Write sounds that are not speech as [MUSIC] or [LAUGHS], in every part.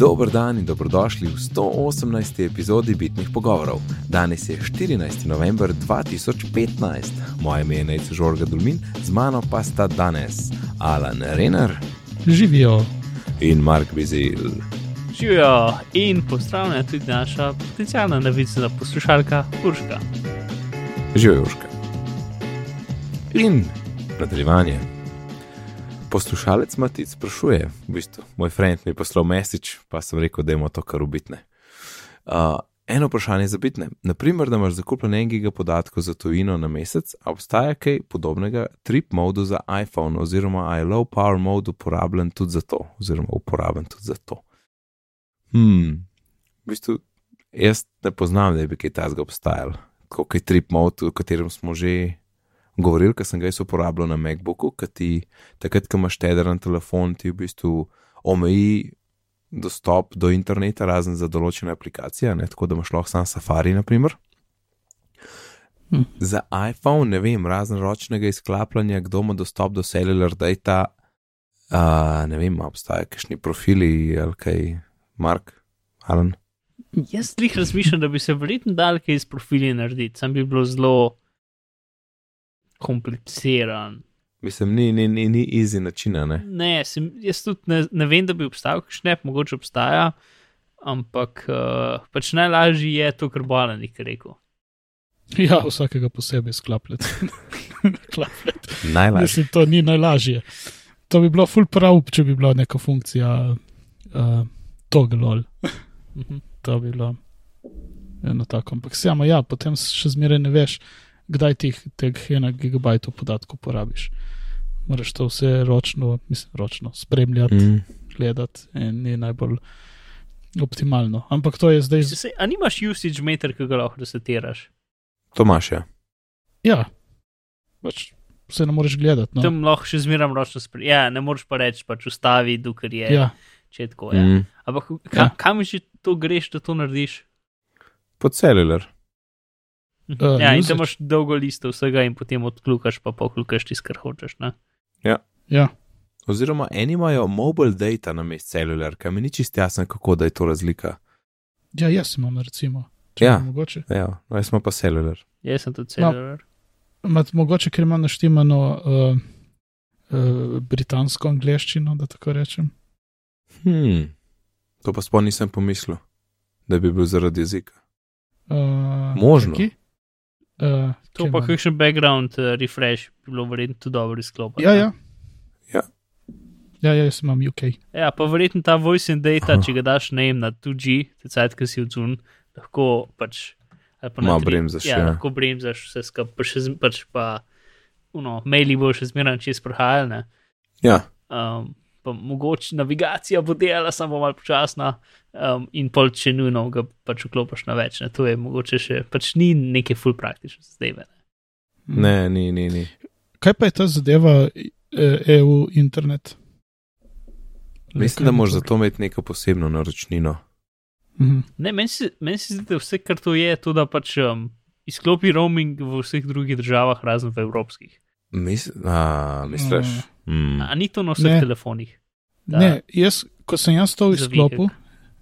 Dober dan in dobrodošli v 118. epizodi Bitnih pogovorov. Danes je 14. november 2015, moje ime je Nejce Žorga Dulmin, z mano pa sta danes Alan Renner Živijo. in Mark Bizil. Živijo in pozdravljena tudi naša potencijalna novica poslušalka Urška. Živijo Južka. In nadaljevanje. Poslušalec Matic sprašuje, v bistvu, moj friend mi je poslal mesič, pa sem rekel, da ima to kar ubitne. Uh, eno vprašanje za bitne. Naprimer, da imaš zakupljen en giga podatkov za tujino na mesec, obstaja kaj podobnega trip modu za iPhone, oziroma je low power mode uporabljen tudi za to, oziroma uporaben tudi za to. Hmm, v bistvu, jaz ne poznam, da bi kaj takega obstajal, kot je trip mode, o katerem smo že govorili, ker sem ga jaz uporabljal na MacBooku, ker ti takrat, ko imaš tederen telefon, ti v bistvu omeji dostop do interneta, razen za določene aplikacije, ne? tako da imaš lahko sam Safari, naprimer. Hm. Za iPhone, ne vem, razen ročnega izklapljanja, kdo ima dostop do cellular data, uh, ne vem, a obstajajo kakšni profili ali kaj, Mark, Alan. Jaz jih razmišljam, da bi se verjetno dal kaj iz profili narediti, sam bi bilo zelo kompliciran. Mislim, ni, ni, ni, ni easy načina, ne. Ne, sem, jaz tudi ne, ne vem, da bi obstajal kakšen app, mogoče obstaja, ampak uh, pač najlažje je to, kar bo Alan rekel. Ja, vsakega posebej sklapljati. [LAUGHS] Klapljati. Najlažje. Mislim, to ni najlažje. To bi bilo full prav, če bi bila neka funkcija uh, toggle. Mhm. To bi bilo eno tako. Ampak samo ja, potem še zmeraj ne veš, kdaj ti teh 1 gigabajtov podatkov porabiš. Moraš to vse ročno, mislim, ročno spremljati, mm. Gledati in ni najbolj optimalno. Ampak to je zdaj. Se, a nimaš usage meter, ki ga lahko resetiraš? To imaš, ja. Ja, pač vse ne moreš gledati. No. Tam lahko še zmeraj ročno spremljaš. Ja, ne moreš pa reči, pač ustavi, dokler je. Ja, Če je tako, ja. Mm. Ampak ka, Ja. kam že to greš, da to narediš? Pod cellular. Uh, ja, in tam imaš dolgo listo vsega in potem odklukaš, pa poklukaš tisto, kar hočeš. Ne? ja. Oziroma, eni imajo mobile data na mestu cellular, kaj mi ni čist jasno, kako da je to razlika. ja, jaz imam recimo. Ja. ja. Mogoče. Ja, no, jaz smo pa cellular. Jaz sem tudi celular. Mat, mogoče, ker ima naštimano uh, uh, britansko angliščino, da tako rečem. Hmm. To pa sploh nisem pomislil, da bi bil zaradi jezika. Uh, Možno. čakaj. Uh, To pa kakšen background uh, refresh bi bilo verjetno tudi dobro izklopiti. Ja, ja. Ja. Ja, ja, jaz imam UK. Ja, pa verjetno ta voice and data, Aha. če ga daš najem na 2G, te cajt, ki si odzun, lahko pač. ali pa tri- bremzaš, Ja, ja. lahko bremzaš vse skupaj, pa še pač pa, no, maili bo še zmeraj čez prehajal. Ja, Um, pa mogoče navigacija bo delala samo malo počasna, um, in pol, če nujno ga pač vklopiš na več. Ne. To je mogoče še, pač ni neke full praktične zdaj. ne, ni, ni, ni. Kaj pa je ta zadeva EU internet? Mislim, da moraš za to imeti neko posebno naročnino. Mhm. Ne, meni se, meni se zdi, da vse, kar to je, to da pač um, izklopi roaming v vseh drugih državah, razen v evropskih. Mis, a, misliš? Mm. A ni to na vseh Ne. telefonih? Da. Ne, jaz, ko sem jaz to izklopil,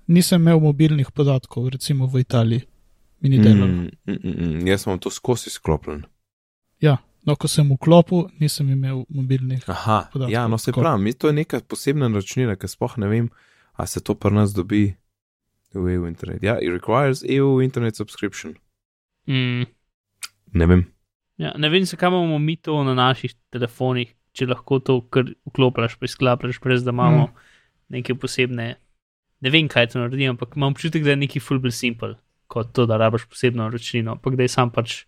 nisem imel mobilnih podatkov, recimo v Italiji. Mi ni delalo. Mm, mm, mm, mm. Jaz sem to skozi sklopljen. No, ko sem vklopil, nisem imel mobilnih. Aha, Podatkov, ja, no se pravi, mi to je neka posebna naročnina, ker sploh ne vem, a se to pri nas dobi v EU internet. Ja, it requires EU internet subscription. Mm, Ne vem. ja, ne vem, zakaj imamo mi to na naših telefonih, če lahko to kar vklopiš, pa izklapiš, brez da imamo Mm. neke posebne. Ne vem, kaj to naredi, ampak imam občutek, da je neki full bolj simple, kot to, da rabiš posebno naročnino. Ampak da je sam pač,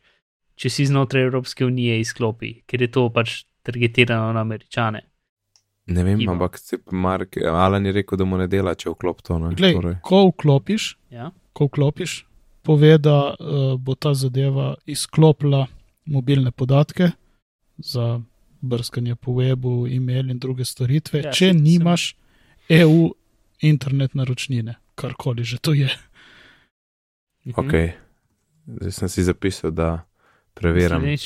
če si znotraj Evropske unije, izklopi, ker je to pač targetirano na američane. Ne vem, Ivo. ampak Mark, Alan je rekel, da mu ne dela, če vklop to. Ne? Glej, Torej, ko vklopiš, Ja? ko vklopiš, pove, da uh, bo ta zadeva izklopila mobilne podatke za brskanje po webu, e-mail in druge storitve, Ja, če sem- nimaš EU internet naročnine, karkoli že to je. Mhm. ok. Zdaj sem si zapisal, da preverjam, Naslednjič.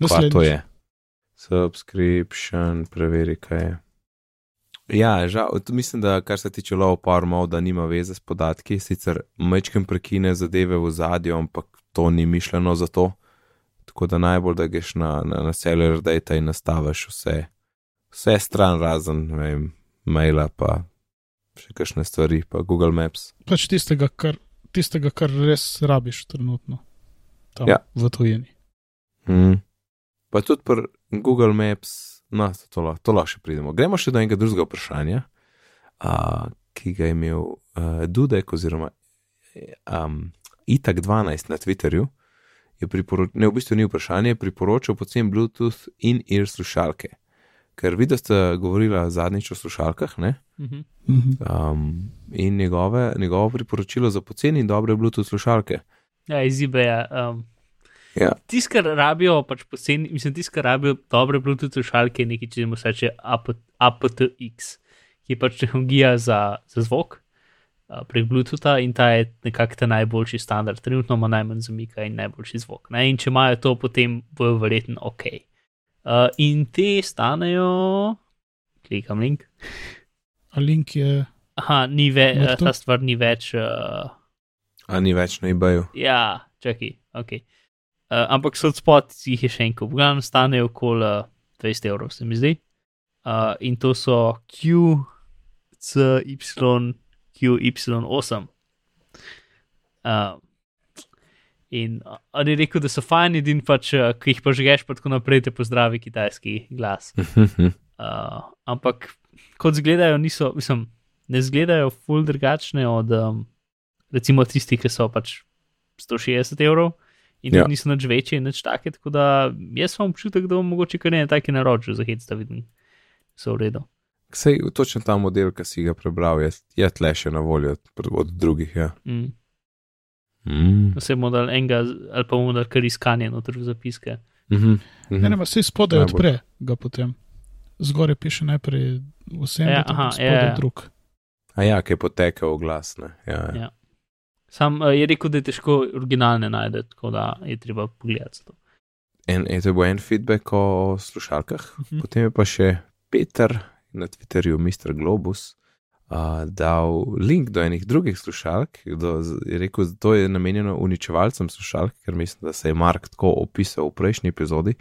kaj to Naslednjič. je. Subscription, preveri, kaj je. Ja, žal, mislim, da kar se tiče low power mode, nima veze s podatki, sicer mečkem prekine zadeve v zadju, ampak to ni mišljeno za to. Tako da najbolj, da greš na, na, na cellular data in nastaviš vse, vse stran razen, ne vem, maila pa še kakšne stvari, pa Google Maps. Pač tistega, kar, tistega, kar res rabiš trenutno. Tam, Ja. V tujini. Mm. Pa tudi pri Google Maps, no, to, lahko- to lahko še pridemo. Gremo še do enega drugega vprašanja, a, ki ga je imel uh, Dudek oziroma um, Itak 12 na Twitterju. Je priporoč, ne, v bistvu ni vprašanje, je priporočal pocen Bluetooth in ear slušalke. Ker vidiš, da ste govorili zadnjič o slušalkah, ne? Mhm. Mhm. Um, in njegove, njegovo priporočilo za poceni in dobre Bluetooth slušalke. Ja, iz eBaya. Um, Ja. Tisti, kar rabijo, pač poceni, mislim, tisti, kar rabijo dobre Bluetooth slušalke, je nekaj, če jim reče APT aptX, ki je pač tehnologija za, za zvok uh, prek Bluetootha in ta je nekako ta najboljši standard. Trenutno ima najmanj zamika in najboljši zvok. Ne? In če imajo to, potem bojo verjetno ok. Uh, in te stanejo, klikam link. A link je. Aha, ni več, Mrtev? ta stvar ni več. Uh, A ni več na eBayu. Ja, čakaj, ok. Uh, ampak so spot jih je še enkrat, v glavnem stanejo okoli uh, 20 evrov, se mi zdi. Uh, in to so Q, C, Y, Q, Y8. Uh, in uh, on je rekel, da so fajni, in pač, uh, ki jih požgeš, pa tako naprej te pozdravi kitajski glas. [LAUGHS] Uh, ampak kot zgledajo, niso, mislim, ne zgledajo ful drugačne od um, recimo tistih, ki so pač 160 evrov in Ja. niso nič večje nič take. Tako da jaz imam občutek, da bom mogoče kar ne taki naročil za hec, da vidim, so v redu. Sej, točno ta model, ki si ga prebral, je, je tle še na voljo od, od drugih. Ja. Mm. Mm. Vse model enega ali pa model kar iskanje noter v zapiske. Mm -hmm. Ne, ne, vse spodaj Najbolj. odpre ga potem. Zgoraj piše najprej vse, Ja, aha, spodaj ja, ja. drug. A ja, ki je potekel glas. Ne? Ja, ja. Ja. Sam uh, je rekel, da je težko originalne najti, tako da je treba pogledati. to. En, en, to bo en feedback o slušalkah, Mhm. potem je pa še Peter na Twitterju, Mr. Globus, uh, dal link do enih drugih slušalk. Do, je rekel, da to je namenjeno uničevalcem slušalk, ker mislim, da se je Mark tako opisal v prejšnji epizodi.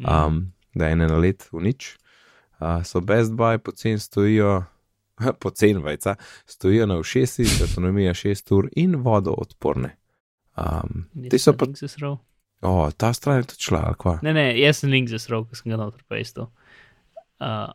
Um, da je ene na let v nič. Uh, so Best Buy pocen stojijo, [LAUGHS] pocen vajca, stojijo na ušesi, avtonomija 6 ur in vodo odporne. Um, te so pa, o, ta stran je tudi šla, ali kva. Ne, ne, jaz sem link zasral, ker sem ga noter pastil. Uh,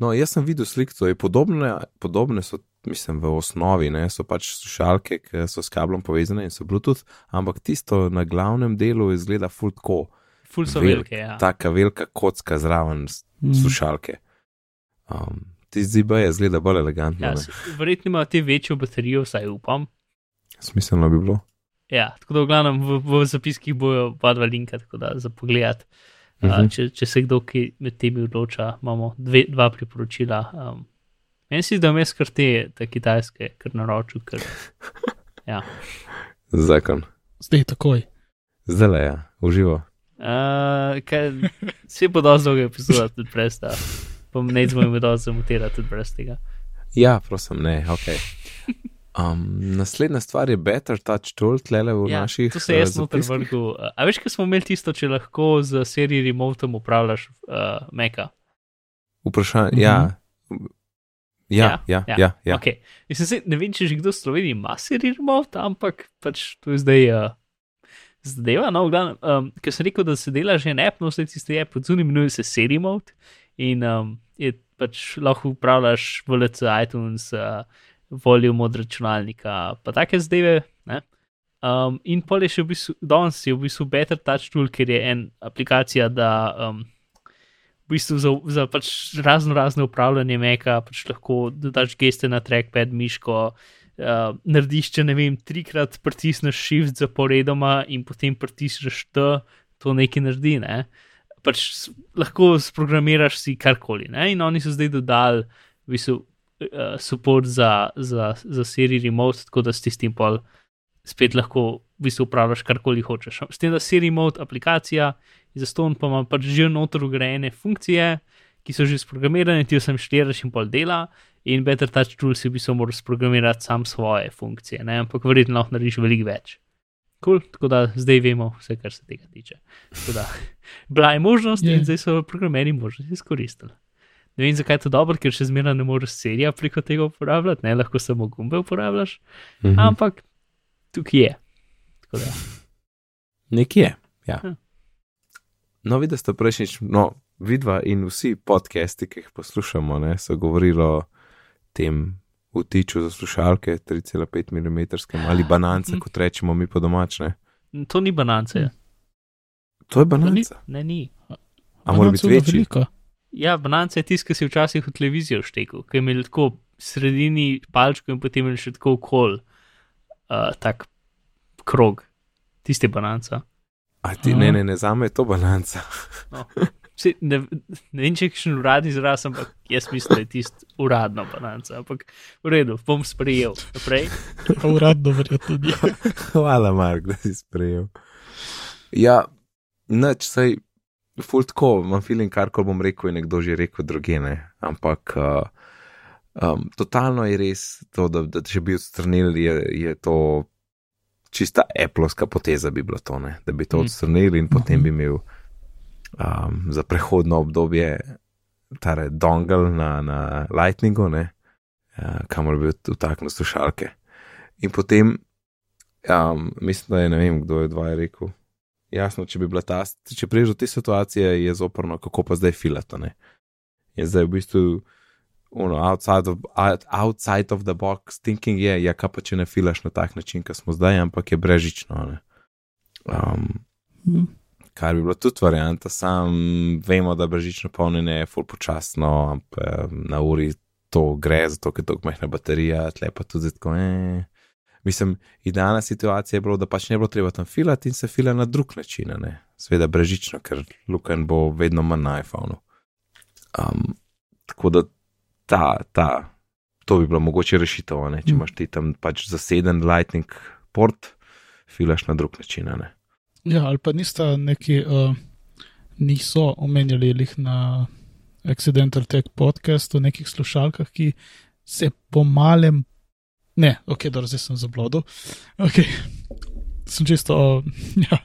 No, jaz sem videl sliko, je podobne, podobne so, mislim, v osnovi, ne, so pač slušalke, ki so s kablom povezane in so Bluetooth, ampak tisto na glavnem delu izgleda fultko, ful so Velik, velike, ja. taka velika kocka zraven Mm. slušalke. Um, ti zdi je zgleda bolj elegantno. ja verjetno imajo te večjo baterijo, vsaj upam. Smiselno bi bilo. Ja, tako da v glavnem v, v zapiskih bojo oba dva linka, tako da za pogled. Uh, Mhm. če, če se kdo ki med temi odloča, imamo dve, dva priporočila. Um, meni se zdi, da vmes kar te, te kitajske, kar naročil, ker [LAUGHS] ja. Zakon. Zdaj takoj. Zdaj le, ja, uživo. Uh, kaj, se bo dosti dolga epizoda tudi brez tega. Pa ne znamo jim dosti zamutirati tudi brez tega. Ja, prosim, ne, ok. Um, naslednja stvar je Better Touch Tool, tlele v Ja, naših. to se jaz eh, noter vrgel. Uh, A veš, kaj smo imeli tisto, če lahko z serijo remotom upravljaš uh, Meka? Vprašanje, Mhm. ja. Ja, ja, ja. ja, ja. Okay. Mislim, se, ne vem, če že kdo v Sloveniji ima serijo remote, ampak pač to je zdaj. Uh, Zadeva, no, v glavnem, um, ker sem rekel, da se dela že en app, no, vse tiste app, odzuni imenuje se Siri Mode in um, je pač lahko upravljaš VLC, iTunes, uh, volume od računalnika, pa take zadeve. ne. Um, in pol je še v bistvu, danes je v bistvu Better Touch Tool, ker je en aplikacija, da um, v bistvu za, za pač razno razne upravljanje meka, pač lahko dodaš geste na trackpad, miško, uh, narediš, če ne vem, trikrat pritisneš shift zaporedoma in potem pritisneš T, to nekaj naredi. Ne? Pač lahko sprogramiraš si karkoli. Ne? In oni so zdaj dodali v bistvu, uh, support za, za, za Siri Remote, tako da s tistim pol spet lahko v bistvu upravljaš karkoli hočeš. S tem, da Siri Remote aplikacija je zaston, pa ima pač že noter ugrajene funkcije, ki so že sprogramirane, ti jo sem štiriraš in pol dela, in Better Touch Tools si bi se moral sprogramirati sam svoje funkcije, ne? ampak verjetno lahko narediš veliko več. Cool, tako da zdaj vemo vse, kar se tega tiče. Tako Da, [LAUGHS] bila je možnost Je. in zdaj so programeri možnost izkoristili. Ne vem, zakaj je to dobro, ker še zmeraj ne moreš serija preko tega uporabljati, ne lahko samo gumbe uporabljaš, Mhm. ampak tukaj je. Tako da, Nekje, ja. Ja. No, videl ste prejšnjič, no, vidva in vsi podcasti, ki jih poslušamo, ne, so govorili o tem vtiču za slušalke 3,5 mm ali banance, Mhm. kot rečemo mi po domačne. to ni banance. To je To ni- bananca. Ne, ni. A mora biti večji? veliko. Ja, banance je tisto, ki si včasih v televizijo štekel, ki je imel tako sredini palčko in potem imel še tako okol, uh, tak krog, tiste bananca. A ti, ne, ne, ne, za me je to bananca. [LAUGHS] No. Vsi, ne, ne vem, če je kakšen uradni izraz, ampak jaz mislim, da je tisto uradno bananca. Ampak v redu, bom sprejel. Naprej. Uradno verjetno ni. [LAUGHS] Hvala, Mark, da si sprejel. Ja, noč, sej, ful tako, imam feeling, kar ko bom rekel, je nekdo že rekel drugene. Ampak uh, um, totalno je res to, da, da če bi odstranili, je, je to čista Appleovska poteza bi bilo to, ne? da bi to Mm. odstranili in potem Mhm. bi imel um, za prehodno obdobje tare dongle na, na Lightningu, ne, uh, kamor bi vtaknil slušalke. In potem, um, mislim, da je ne vem, kdo je dva je rekel. Jasno, če bi bila ta, če priješ do te situacije, je zoprno, kako pa zdaj filata. Ne? In zdaj v bistvu, ono, outside of, out, outside of the box thinking je, ja, kaj pa če ne filaš na tak način, kot smo zdaj, ampak je brežično. Um, Hm. kar bi bilo tudi varianta, sam vemo, da brežično polnjenje je full počasno, ampak na uri to gre, zato ker je tako majhna baterija, tle pa tudi tako. Eh. Mislim, idealna situacija je bila, da pač ne bo treba tam filati in se fila na drug način, ne? seveda brežično, ker Lukan bo vedno manj na iPhonu. Um, tako da ta, ta, to bi bilo mogoče rešitev, ne? če Mm. imaš ti tam pač zaseden Lightning port, filaš na drug način. Ne? Ja, ali pa nista neki, uh, niso omenjali jih na Accidental Tech podcastu, nekih slušalkah, ki se po malem, ne, ok, dobro, zdaj sem zablodil. Ok, sem čisto, [LAUGHS] ja.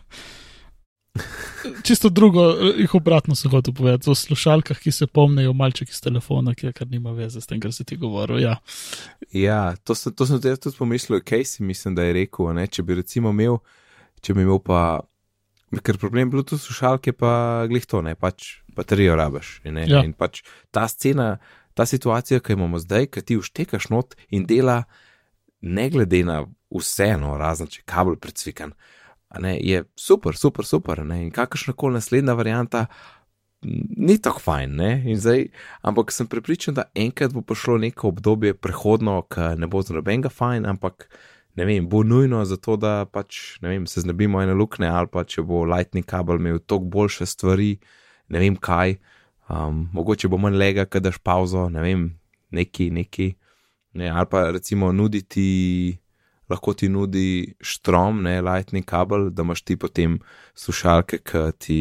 Čisto drugo, eh, jih obratno se hoče povedati, o slušalkah, ki se pomnijo malček iz telefona, ki kar nima veze s tem, kar si ti govoril. Ja. Ja, to sem, to sem tudi jaz tudi pomislil, kaj si mislim, da je rekel. Ne? Če bi recimo imel, če bi imel pa, ker problem Bluetooth slušalke pa glih to, ne pač baterijo rabaš. Ne? Ja. In pač ta scena, ta situacija, ki jo imamo zdaj, ki ti uštekaš not in dela, ne glede na vseeno, razen če kabel predsvikan, a ne, je super, super, super. Ne? In kakršna koli naslednja varianta. Ni tako fajn, ne? Zdaj, ampak sem prepričan, da enkrat bo prišlo neko obdobje prehodno, ki ne bo za nobenega fajn, ampak ne vem, bo nujno zato, da pač ne vem, se znebimo ene luknje ali pa če bo Lightning kabel imel toliko boljše stvari, ne vem kaj, um, mogoče bo manj lega, kad daš pauzo, ne vem, neki, neki, ne, ali pa recimo nuditi. Lahko ti nudi štrom, ne lightning kabel, da imaš ti potem slušalke, ki ti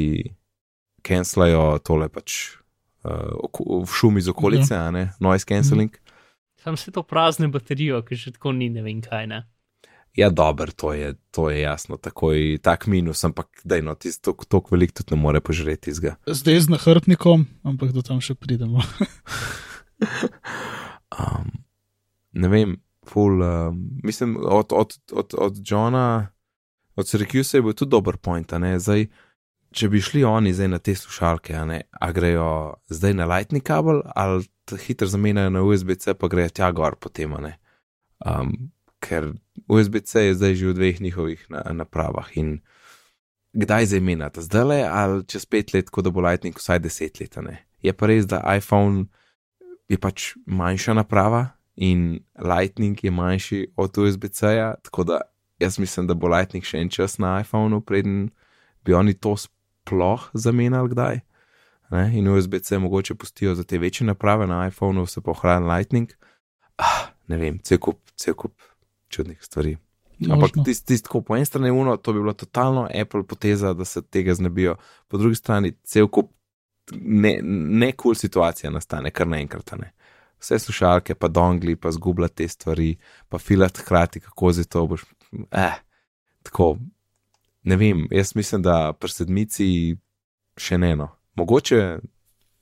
cancelajo tole pač uh, v šumi iz okolice, a ne noise cancelling. Sam se to prazne baterijo, ki že tako ni ne vem kaj. Ne? Ja, dober, to je, to je jasno, takoj tak minus, ampak daj no, ti toliko velik tudi ne more požreti izga. Zdaj z nahrbtnikom, ampak do tam še pridemo. [LAUGHS] Um, ne vem, full, um, mislim, od, od, od, od Johna, od Syracusa je bil tudi dober point, ne, zdaj, če bi šli oni zdaj na te slušalke, a ne, a grejo zdaj na lightning kabel ali hitro zamenjajo na USB-C, pa grejo tja gor potem, ne. Um, ker USB-C je zdaj že v dveh njihovih na, napravah in kdaj zdaj menjate, zdaj le ali čez pet let, ko da bo lightning vsaj deset let, ne. Je pa res, da iPhone je pač manjša naprava in Lightning je manjši od USB-C-ja, tako da jaz mislim, da bo Lightning še en čas na iPhonu, preden bi oni to sploh zamenjali kdaj. Ne? In USB-C mogoče pustijo za te večje naprave, na iPhonu se pa ohrani Lightning. Ah, ne vem, cel kup, cel kup čudnih stvari. Ampak Možno. tisti, tist, ko po eni strani uno, to bi bila totalno Apple poteza, da se tega znebijo, po drugi strani cel kup ne, ne kul cool situacija nastane, kar naenkrat ne. Vse slušalke, pa dongli, pa zgubla te stvari, pa filat hkrati, kako za to boš. Eh, tako, ne vem, jaz mislim, da pri sedmici še ne eno. Mogoče,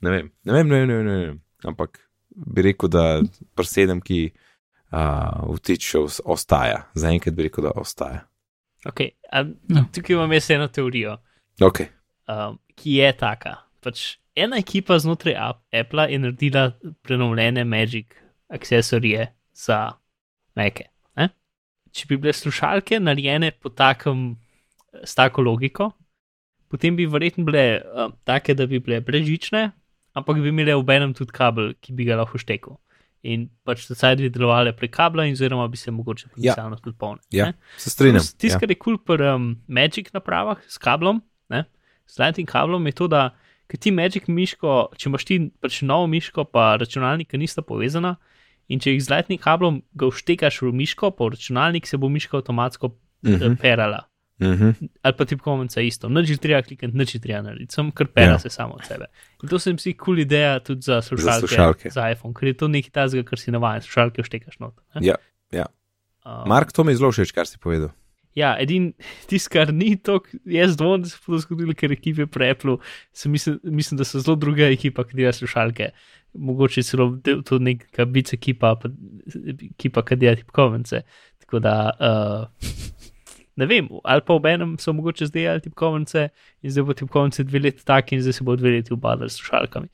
ne vem, ne vem, ne vem, ne vem, ne vem. ampak bi rekel, da pri sedemki uh, vtič še ostaja, zaenkrat bi rekel, da ostaja. Okay, a, Ja. tukaj imam jaz eno teorijo, Ok, um, ki je taka. Pač ena ekipa znotraj Ap- Apple je naredila prenovljene Magic aksesorije za Meke. Ne? Če bi bile slušalke narejene po takem, s tako logiko, potem bi verjetno bile um, take, da bi bile brežične, ampak bi imele v enem tudi kabel, ki bi ga lahko štekel. In pač vsaj bi delovale prek kabla, oziroma bi se mogoče Ja. potencialno tudi polnile. ja, ne. se strinjam. Tisto, ja. kar je kul cool pri um, Magic napravah s kablom, ne, s Lightning kablom, je to, da ker ti Magic miško, če imaš ti pač novo miško, pa računalnik, ki nista povezana, in če jih z Lightning kablom ga vštekaš v miško, pa v računalnik se bo miška avtomatsko uh Mhm, perala. mhm. Ali pa tipkovnica isto, nič je treba klikati, nič je treba narediti, sem kar pera Ja. se samo od sebe. In to se mi zdi kul cool ideja tudi za slušalke, slušalke. za iPhone, ker je to nekaj tazga, kar si navajen, slušalke vštekaš not. ne. Ja, ja. Um, Mark, to mi je zelo všeč, kar si povedal. Ja, edin [LAUGHS] tisto, kar ni to, jaz dvomim, da se bo to zgodilo, ker ekipe preplu, mislim, mislim, da so zelo druga ekipa, ki dela slušalke. Mogoče celo to neka bic ekipa, pa ekipa, ki dela tipkovnice. Tako da, uh, ne vem, ali pa ob enem so mogoče zdaj delali tipkovnice in zdaj bo tipkovnice dve leti taki in zdaj se bo dve leti ubadali s slušalkami.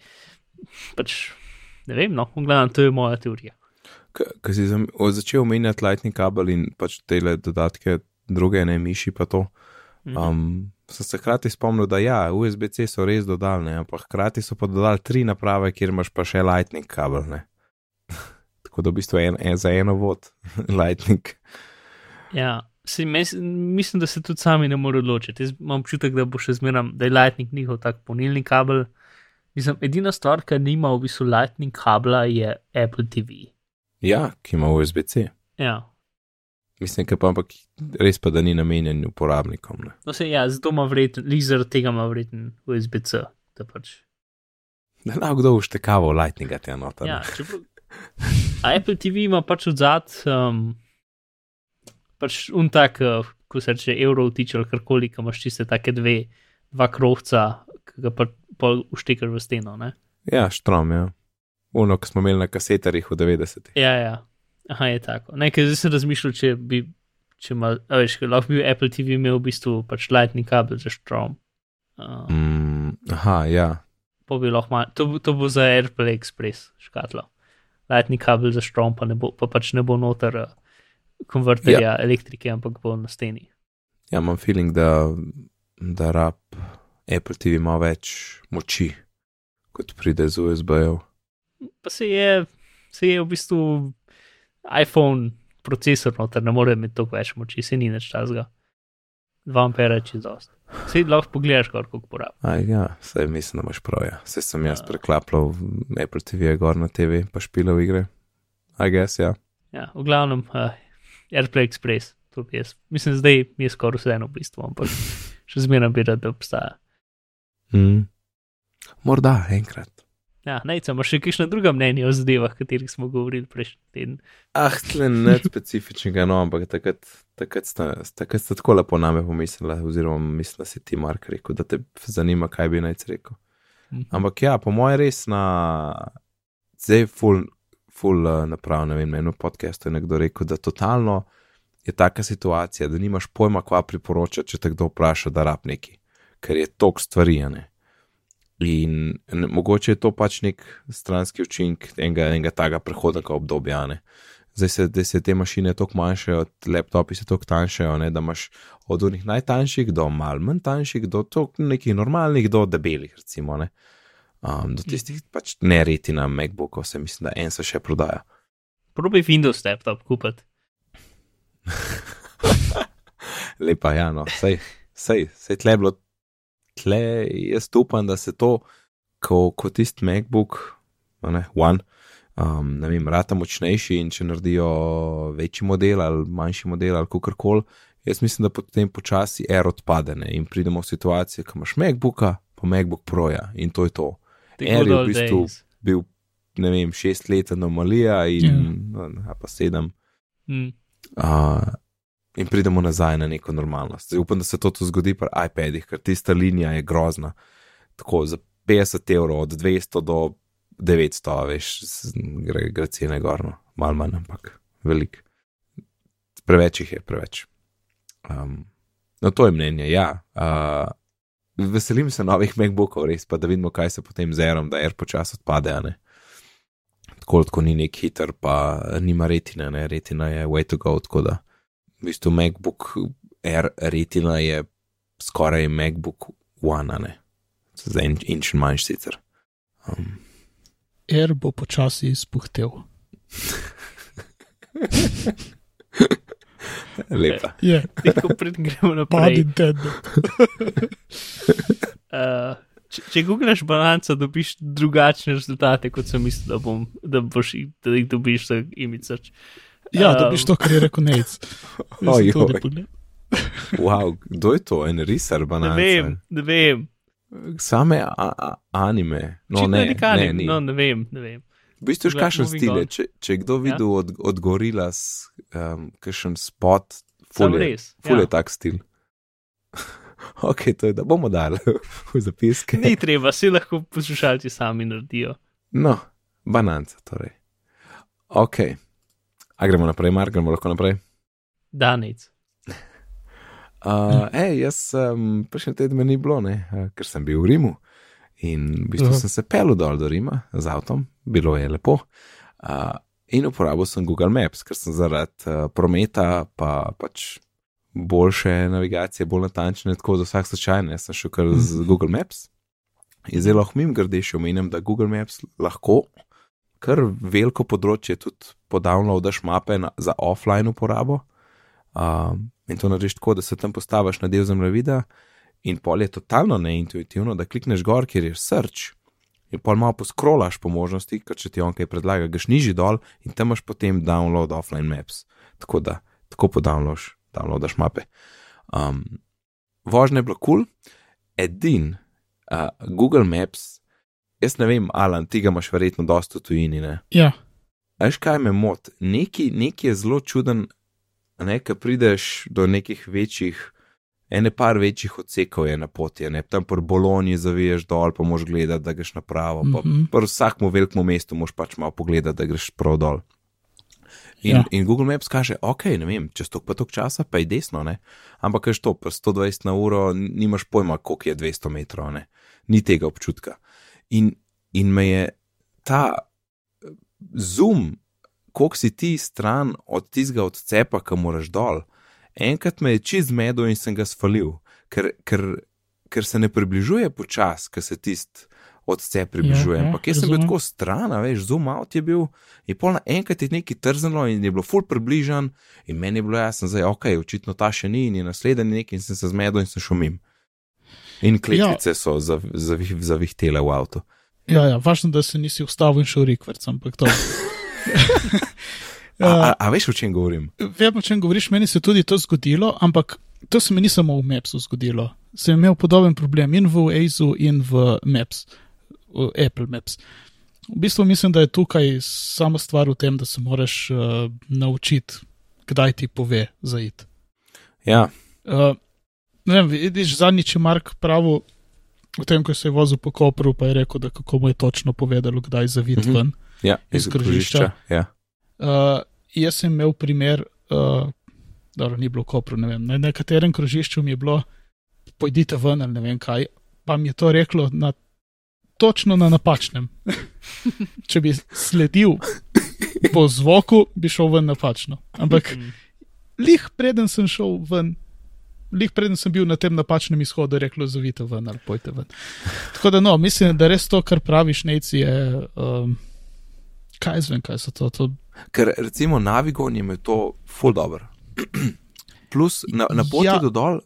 Pač, ne vem, no, v glavnem, to je moja teorija. Ko si začel omenjati Lightning kabel in pač te dodatke, druge ne miši, pa to. Mhm. Um, sem se hkrati spomnil, da ja, USB-C so res dodali, ne, ampak hkrati so pa dodali tri naprave, kjer imaš pa še Lightning kabel. Ne. [LAUGHS] Tako da v bistvu en, en za eno vod, [LAUGHS] Lightning. Ja, se, mes, mislim, da se tudi sami ne morejo odločiti. Jaz imam občutek, da bo še zmeraj, da je Lightning njihov tak polnilni kabel. Mislim, edina stvar, ki nima v bistvu Lightning kabla, je Apple TV. Ja, ki ima USB-C. Ja, Mislim, pa ampak res pa, da ni namenjen uporabnikom. Ne. no se ja, zato ima vreten, lizer tega ima vreten USB-C. da Pač. Da lahko kdo uštekava Lightninga te noter. Ja, ne. čeprav. A Apple TV ima pač od zad, um, pač un tak, uh, ko se reče evro vtiče ali karkoli, ki imaš čiste take dve, dva krovca, ki ga pa pol uštekaš v steno. Ne? ja štrom, ja. Uno, ki smo imeli na kasetarjih v 90-ih. Ja, ja. Aha, je tako. Nekaj zdaj sem razmišljal, če bi, če ima, veš, lahko bi Apple TV imel v bistvu pač lightning kabel za štrom. Uh, Mm, aha, ja. pa bi lahko, mal, to, to bo za AirPlay Express škatlo. Lightning kabel za štrom, pa, bo, pa pač ne bo noter uh, konverterja ja. elektrike, ampak bo na steni. Ja, imam feeling, da, da rab Apple TV ima več moči, kot pride z USB-jev. Pa se je, se je v bistvu iPhone procesor noter, ne more imeti toliko več moči, se ni več časga. 2 ampere je čez dost. Sej lahko pogledaš, koliko porabi. Aj, ja, saj mislim, da imaš prav. Ja. Saj sem jaz Ja. preklapljal Apple TV, gor na TV, pa špilal igre. I guess, ja. Ja, v glavnem, uh, AirPlay Express, to bi jaz. Mislim, zdaj mi je skoraj vseeno v bistvu, ampak [LAUGHS] še zmeraj bi rad, da obstaja. Mm. Morda enkrat. Ja, najca, imaš še kakšno druga mnenja o zadevah, o katerih smo govorili prejšnji teden. Ah, tle ne specifičnega, no, ampak takrat, takrat, sta, takrat sta tako lepo name pomislila, oziroma mislim, da si ti Mark rekel, da te zanima, kaj bi naj rekel. Ampak ja, po mojem res na, zdaj full, full uh, naprav, ne vem, na enem podkastu je nekdo rekel, da totalno je taka situacija, da nimaš pojma, kva priporoča, če te kdo vpraša, da rab neki, ker je tok stvari, ne. In mogoče je to pač nek stranski učinek enega, enega takega prehodnega obdobja. Ne? Zdaj se, zdaj se te mašine tako manjšajo, laptopi se tako tanjšajo, ne? da imaš od unih najtanjših do mal manj tanjših, do nekih normalnih, do debelih, recimo. Ne? Um, do tistih pač ne reti na MacBooku, se mislim, da en se še prodaja. Probi Windows laptop kupiti. [LAUGHS] Lepa, ja, no, sej, sej, sej tle je bilo, tle jaz upam, da se to, ko, ko tisti MacBook, ne, One, um, ne vem, rata močnejši in če naredijo večji model ali manjši model ali kakorkoli, jaz mislim, da potem počasi Air odpade ne, in pridemo v situacijo, ko imaš MacBooka, pa MacBook Proja in to je to. Air good je v bistvu days. bil, ne vem, šest let anomalija in Ja. no, pa sedem. Mm. Uh, in pridemo nazaj na neko normalnost. Zdaj, upam, da se to zgodi pri iPadih, ker tista linija je grozna. Tako za 50 evrov, od 200 do 900, a veš, gre, gre cene gorno, malo manj, ampak velik. Preveč jih je, preveč. Um, no, to je mnenje, ja. Uh, veselim se novih MacBookov, res pa da vidimo, kaj se potem z Airom, da Air počasi odpade. a ne. Tako, tako ni nek hiter, pa nima retina, ne? retina je way to go, tako da v bistvu MacBook Air retina je skoraj MacBook One, ne, za en inč manjši sicer. Um, Air bo počasi izpuhtel. lepa. Je, Tako pred gremo naprej. Uh, če, če googlaš balanco, dobiš drugačne rezultate, kot sem mislil, da, bom, da, boš, da jih dobiš za image search. Ja, Um, dobiš to, kar je rekel Nec. [LAUGHS] Ojoj. Wow, kdo je to, en risar Ne banana? vem, ne vem. Same a, a, anime. No, Očitno ne, je nekaj, ne, ni. no, ne vem, ne vem. V bistvu, Gled- kakšen stil je. Če, če je kdo videl ja? od, od gorila, um, kakšen spot, Sam ful je, res. ful Ja. je tak stil. [LAUGHS] ok, to je, da bomo dali [LAUGHS] v zapiske. Ni treba, si lahko poslušalci sami naredijo. No, bananca, torej. Ok. A gremo naprej, Mark, gremo lahko naprej. Danec. [LAUGHS] Uh, ej, jaz um, prejšnji teden ni bilo, ne, uh, ker sem bil v Rimu in v bistvu Aha. sem se pel dol do Rima z avtom, bilo je lepo. Uh, in uporabil sem Google Maps, ker sem zaradi uh, prometa, pa pač boljše navigacije, bolj natančne, tako za vsak slučaj, ne, sem šel kar z Google Maps. In zelo mim grde še omenjam, da Google Maps lahko kar veliko področje tudi podavnodaš mape na, za offline uporabo. Um, in to narediš tako, da se tam postaviš na del zemljevida, in pol je totalno neintuitivno, da klikneš gor, kjer je search, in pol malo poskrolaš po možnosti, ker če ti on kaj predlaga, greš nižji dol in tam imaš potem download offline maps. Tako da tako podownloadaš downloadaš mape. Um, vožnja je bila kul, cool. edin uh, Google Maps, jaz ne vem, Alan, ti ga imaš verjetno dosta v tujini, ne? Ja, Veš kaj me moti? Neki, neki je zelo čuden, ne, ko prideš do nekih večjih, ene par večjih odsekov je na poti, ne tam po Bologni zaviješ dol, pa moš gledati, da greš napravo, pa Mhm. pri vsakmu velikmu mestu moš pač malo pogledati, da greš prav dol. In, Ja. in Google Maps kaže, ok, ne vem, čez tok pa tok časa, pa je desno, ne. Ampak kaj to, pa 120 na uro, nimaš pojma, koliko je 200 metrov, ne. Ni tega občutka. In, in me je ta eh, zoom, koliko si ti stran od tistega odcepa, ki moraš dol. Enkrat me je čez medo in sem ga svalil, ker, ker, ker se ne približuje počasi, ker se tisti odcep približuje. Ja, ja, Ampak jaz sem bil tako stran, veš, zoom out je bil in pol naenkrat je nekaj trzalo in je bilo ful približan in meni je bilo jasno, da je ok, očitno ta še ni in je naslednji nek in sem se zmedel in sem šel mim. In kletvice ja. so zav- zavih- zavihtele v avtu. ja, ja, važno, da se nisi ustavil in šel rikverc, ampak to. [LAUGHS] A, a, a veš, o čem govorim? Vem, o čem govoriš, meni se je tudi to zgodilo, ampak to se mi ni samo v Mapsu zgodilo. Sem imel podoben problem in v Azu, in v Maps, v Apple Maps. V bistvu mislim, da je tukaj samo stvar v tem, da se moraš uh, naučiti, kdaj ti pove za it. Ja, Uh, ne vem, vidiš, zadnjič je Mark pravil o tem, ko se je vozil po Kopru, pa je rekel, da kako mu je točno povedalo, kdaj zaviti Mhm. ven. ja Iz krožišča. Ja. Uh, jaz sem imel primer, uh, dobro, ni bilo v Kopru, ne vem, na nekaterem krožišču mi je bilo, pojdite ven ali ne vem kaj, pa mi je to reklo na, točno na napačnem. [LAUGHS] Če bi sledil po zvoku, bi šel ven napačno. Ampak Mm. lih preden sem šel ven. Lih preden sem bil na tem napačnem izhodu, reklo: zavite ven ali pojte ven. Tako da, no, mislim, da res to, kar praviš, neci je. Um, kaj zvem, kaj so to? to Ker recimo Navigon je imel to full dobro. Plus na, na poti Ja. do dol.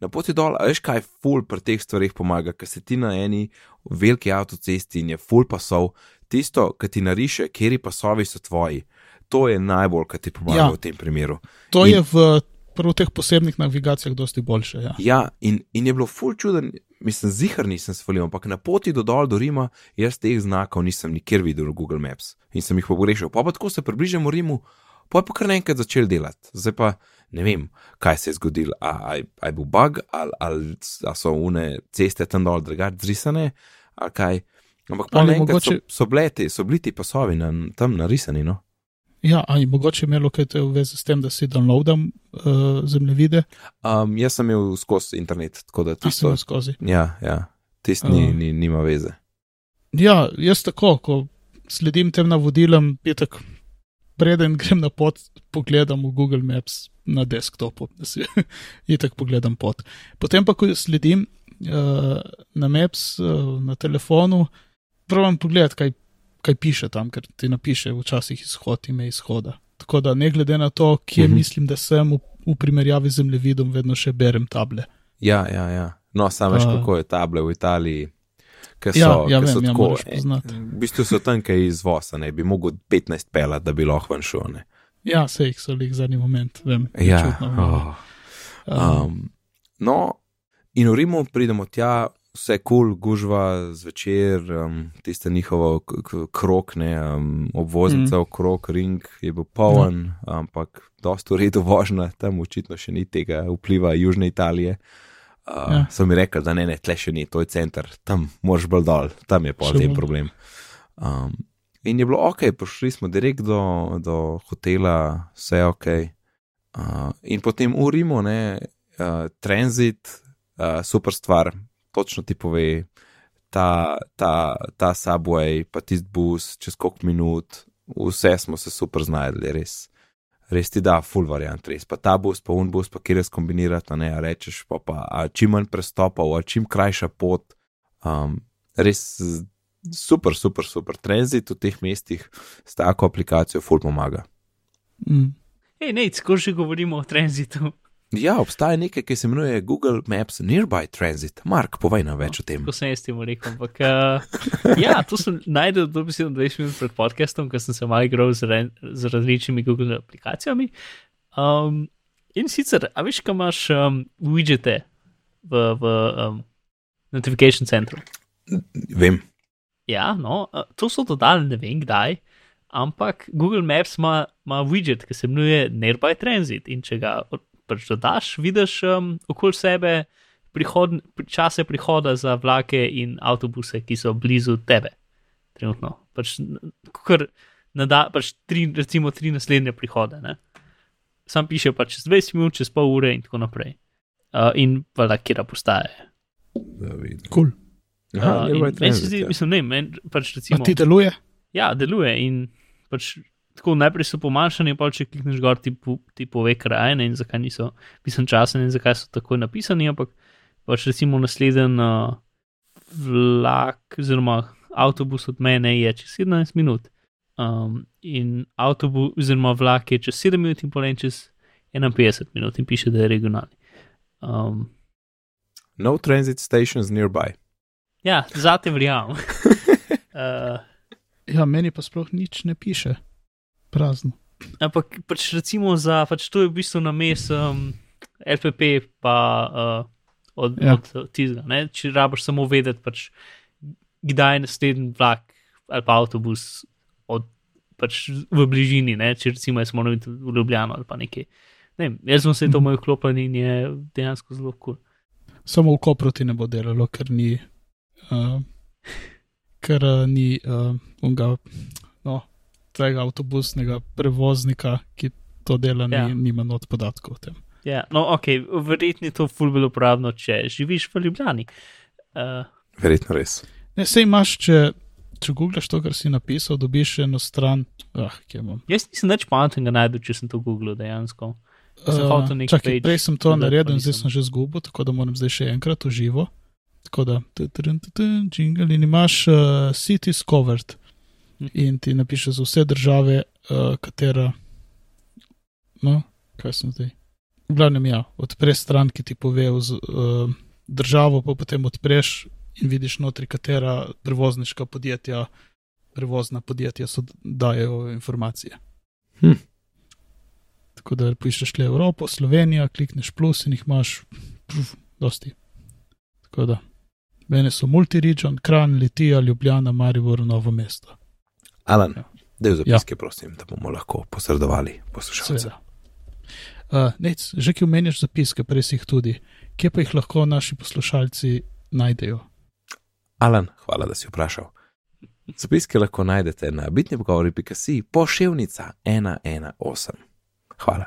Na poti dol, a veš kaj, ful pri teh stvarih pomaga, ker se ti na eni veliki avtocesti in je ful pasov, tisto, ki ti nariše, kjeri pasovi so tvoji, to je najbolj, kar ti pomaga ja. v tem primeru. To In- je v prav v teh posebnih navigacijah dosti boljše. Ja. Ja, in, in je bilo ful čuden, mislim, zihar nisem svalil, ampak na poti do dol do Rima, jaz teh znakov nisem nikjer videl v Google Maps in sem jih pogrešal. Pa pa tako se približamo Rimu, pa je pa kar naenkrat začel delati. Zdaj pa ne vem, kaj se je zgodilo, ali je bil bug, ali, ali a so une ceste tam dol drugače zrisane, ali kaj. Ampak pa naenkrat mogoče- so, so, bile ti- so bili ti pasovi na, tam narisani. No? Ja, ali mogoče imelo kaj te v vezi s tem, da si downloadam uh, zemljevide, Um, jaz sem imel skozi internet, tako da ti tisto. imel skozi. Ja, ja, tisti ni, A. ni, nima veze. Ja, jaz tako, ko sledim tem navodilom, je tako, preden grem na pot, pogledam v Google Maps na desktopu, da si [LAUGHS] je tako pogledam pot. Potem pa, ko sledim uh, na Maps uh, na telefonu, pravim pogledati, kaj, kaj piše tam, ker ti napiše včasih izhod, ime izhoda. Tako da ne glede na to, kje Mhm. mhm. mislim, da sem v, v primerjavi z zemljevidom, vedno še berem table. Ja, ja, ja. No, sam veš, Pa- kako je table v Italiji. Ker Ja, so, ja, so vem, ja, tako, eh, V bistvu so tam, kaj izvoza, ne bi mogel 15 pelat, da bi lahko ven šel. Ne. Ja, se jih so jih zadnji moment, vem. Ja, čutno, oh. Um, um, no, in v Rimu pridemo tja, vse kul, cool, gužva zvečer, um, tiste njihovo krok, ne, um, obvoznica mm. okrog, ring je bil poln, no. ampak dosta v redu vožnja, tam očitno še ni tega vpliva Južne Italije. Uh, ja. So mi rekli, da ne, ne, tle še ni, to je center, tam moraš bolj dol, tam je Še tem problem. Um, in je bilo ok, prišli smo direkt do, do hotela, vse ok. Uh, in potem v Rimu, ne, uh, tranzit, uh, super stvar, točno ti pove, ta, ta, ta subway, pa tisti bus, čez koliko minut, vse smo se super znajdli, res. Res ti da, full variant, res. Pa ta bus, pa un bus, pa kjer res kombinirati, a ne, a rečeš pa, pa a čim manj prestopov, a čim krajša pot. Um, res super, super, super. Tranzit v teh mestih s tako aplikacijo full pomaga. mm. Hej, ne, ko že govorimo o tranzitu, Ja, obstaja nekaj, ki se imenuje Google Maps Nearby Transit. Mark, povej nam več o tem. ko sem jaz temu rekel. Ampak, uh, [LAUGHS] ja, to sem najdel dobesedno 20 minut pred podcastom, ker sem se malo igral z, re, z različnimi Google aplikacijami. Um, in sicer, a veš, kam imaš um, widgete v, v um, notification centru. Vem. Ja, no, uh, to so dodali, ne vem kdaj, ampak Google Maps ima, ima widget, ki se imenuje Nearby Transit. In če ga pač dodaš, vidiš um, okoli sebe prihod, pri- čase prihoda za vlake in avtobuse, ki so blizu tebe. Trenutno. Pač, kar nada, pač tri, recimo tri naslednje prihode. Ne? Sam piše pač čez 20 minut, čez pol ure in tako naprej. Uh, in valjda, kje postaje. Da vidim. Cool. Aha, Uh, meni se zdi, ja. mislim, ne, men, pač A recimo. ti deluje? Ja, deluje in pač tako najprej so pomanjšani, pa če klikneš gor, ti, po, ti pove krajine in zakaj niso pisan časen in zakaj so tako napisani, ampak pač recimo naslednji uh, vlak oziroma avtobus od mene je čez 17 minut. Um, in avtobus oziroma vlak je čez 7 minut in pol in čez 51 minut in piše, da je regionalni. Um, No transit stations nearby. ja, zate verjamem. uh, [LAUGHS] Ja, meni pa sploh nič ne piše. Prazno. Ampak pač recimo za, pač to je v bistvu na mes um, LPP, pa uh, od, ja. Od tizga. Ne? Če rabiš samo vedeti, pač, kdaj je naslednji vlak ali pa avtobus od, pač, v bližini, ne? če recimo jaz moram iti v Ljubljano ali pa nekaj. Ne, vem, jaz sem se to moj vklopljen in je dejansko zelo kul. Cool. Samo v Kopru ti ne bo delalo, ker ni, uh, ker uh, ni uh, unga, tega avtobusnega prevoznika, ki to dela, Ja. ni, nima not podatkov o tem. Ja, no, ok, verjetno je to ful bolj uporabno, če živiš v Ljubljani. Uh, Verjetno res. Ne, sej imaš, če, če googlaš to, kar si napisal, dobiš eno stran. Ah, jaz nisem več pametnega najdel, če sem to googlil dejansko. Sem Uh, čakaj, page prej sem to naredil, in zdaj sem že zgubil, tako da moram zdaj še enkrat v živo. Tako da, jingle in imaš uh, cities covered. In ti napiše za vse države, uh, katera. No, kaj sem zdaj? V glavnem, ja, odpreš stran, ki ti pove z, uh, državo, pa potem odpreš in vidiš notri, katera prevozniška podjetja, prevozna podjetja so dajo informacije. Hm. Tako da pišeš le Evropo, Slovenijo, klikneš plus in jih imaš, puf, dosti. Tako da, mene so multiregion, Kran, Litija, Ljubljana, Maribor, Novo mesto. Alan, Ja. del zapiske, ja. prosim, da bomo lahko posredovali poslušalce. Uh, nec, že ki omenjaš zapiske, prej si jih tudi, kje pa jih lahko naši poslušalci najdejo? Alan, hvala, da si vprašal. Zapiske lahko najdete na bitnipogovori.si pošiljnica 118. Hvala.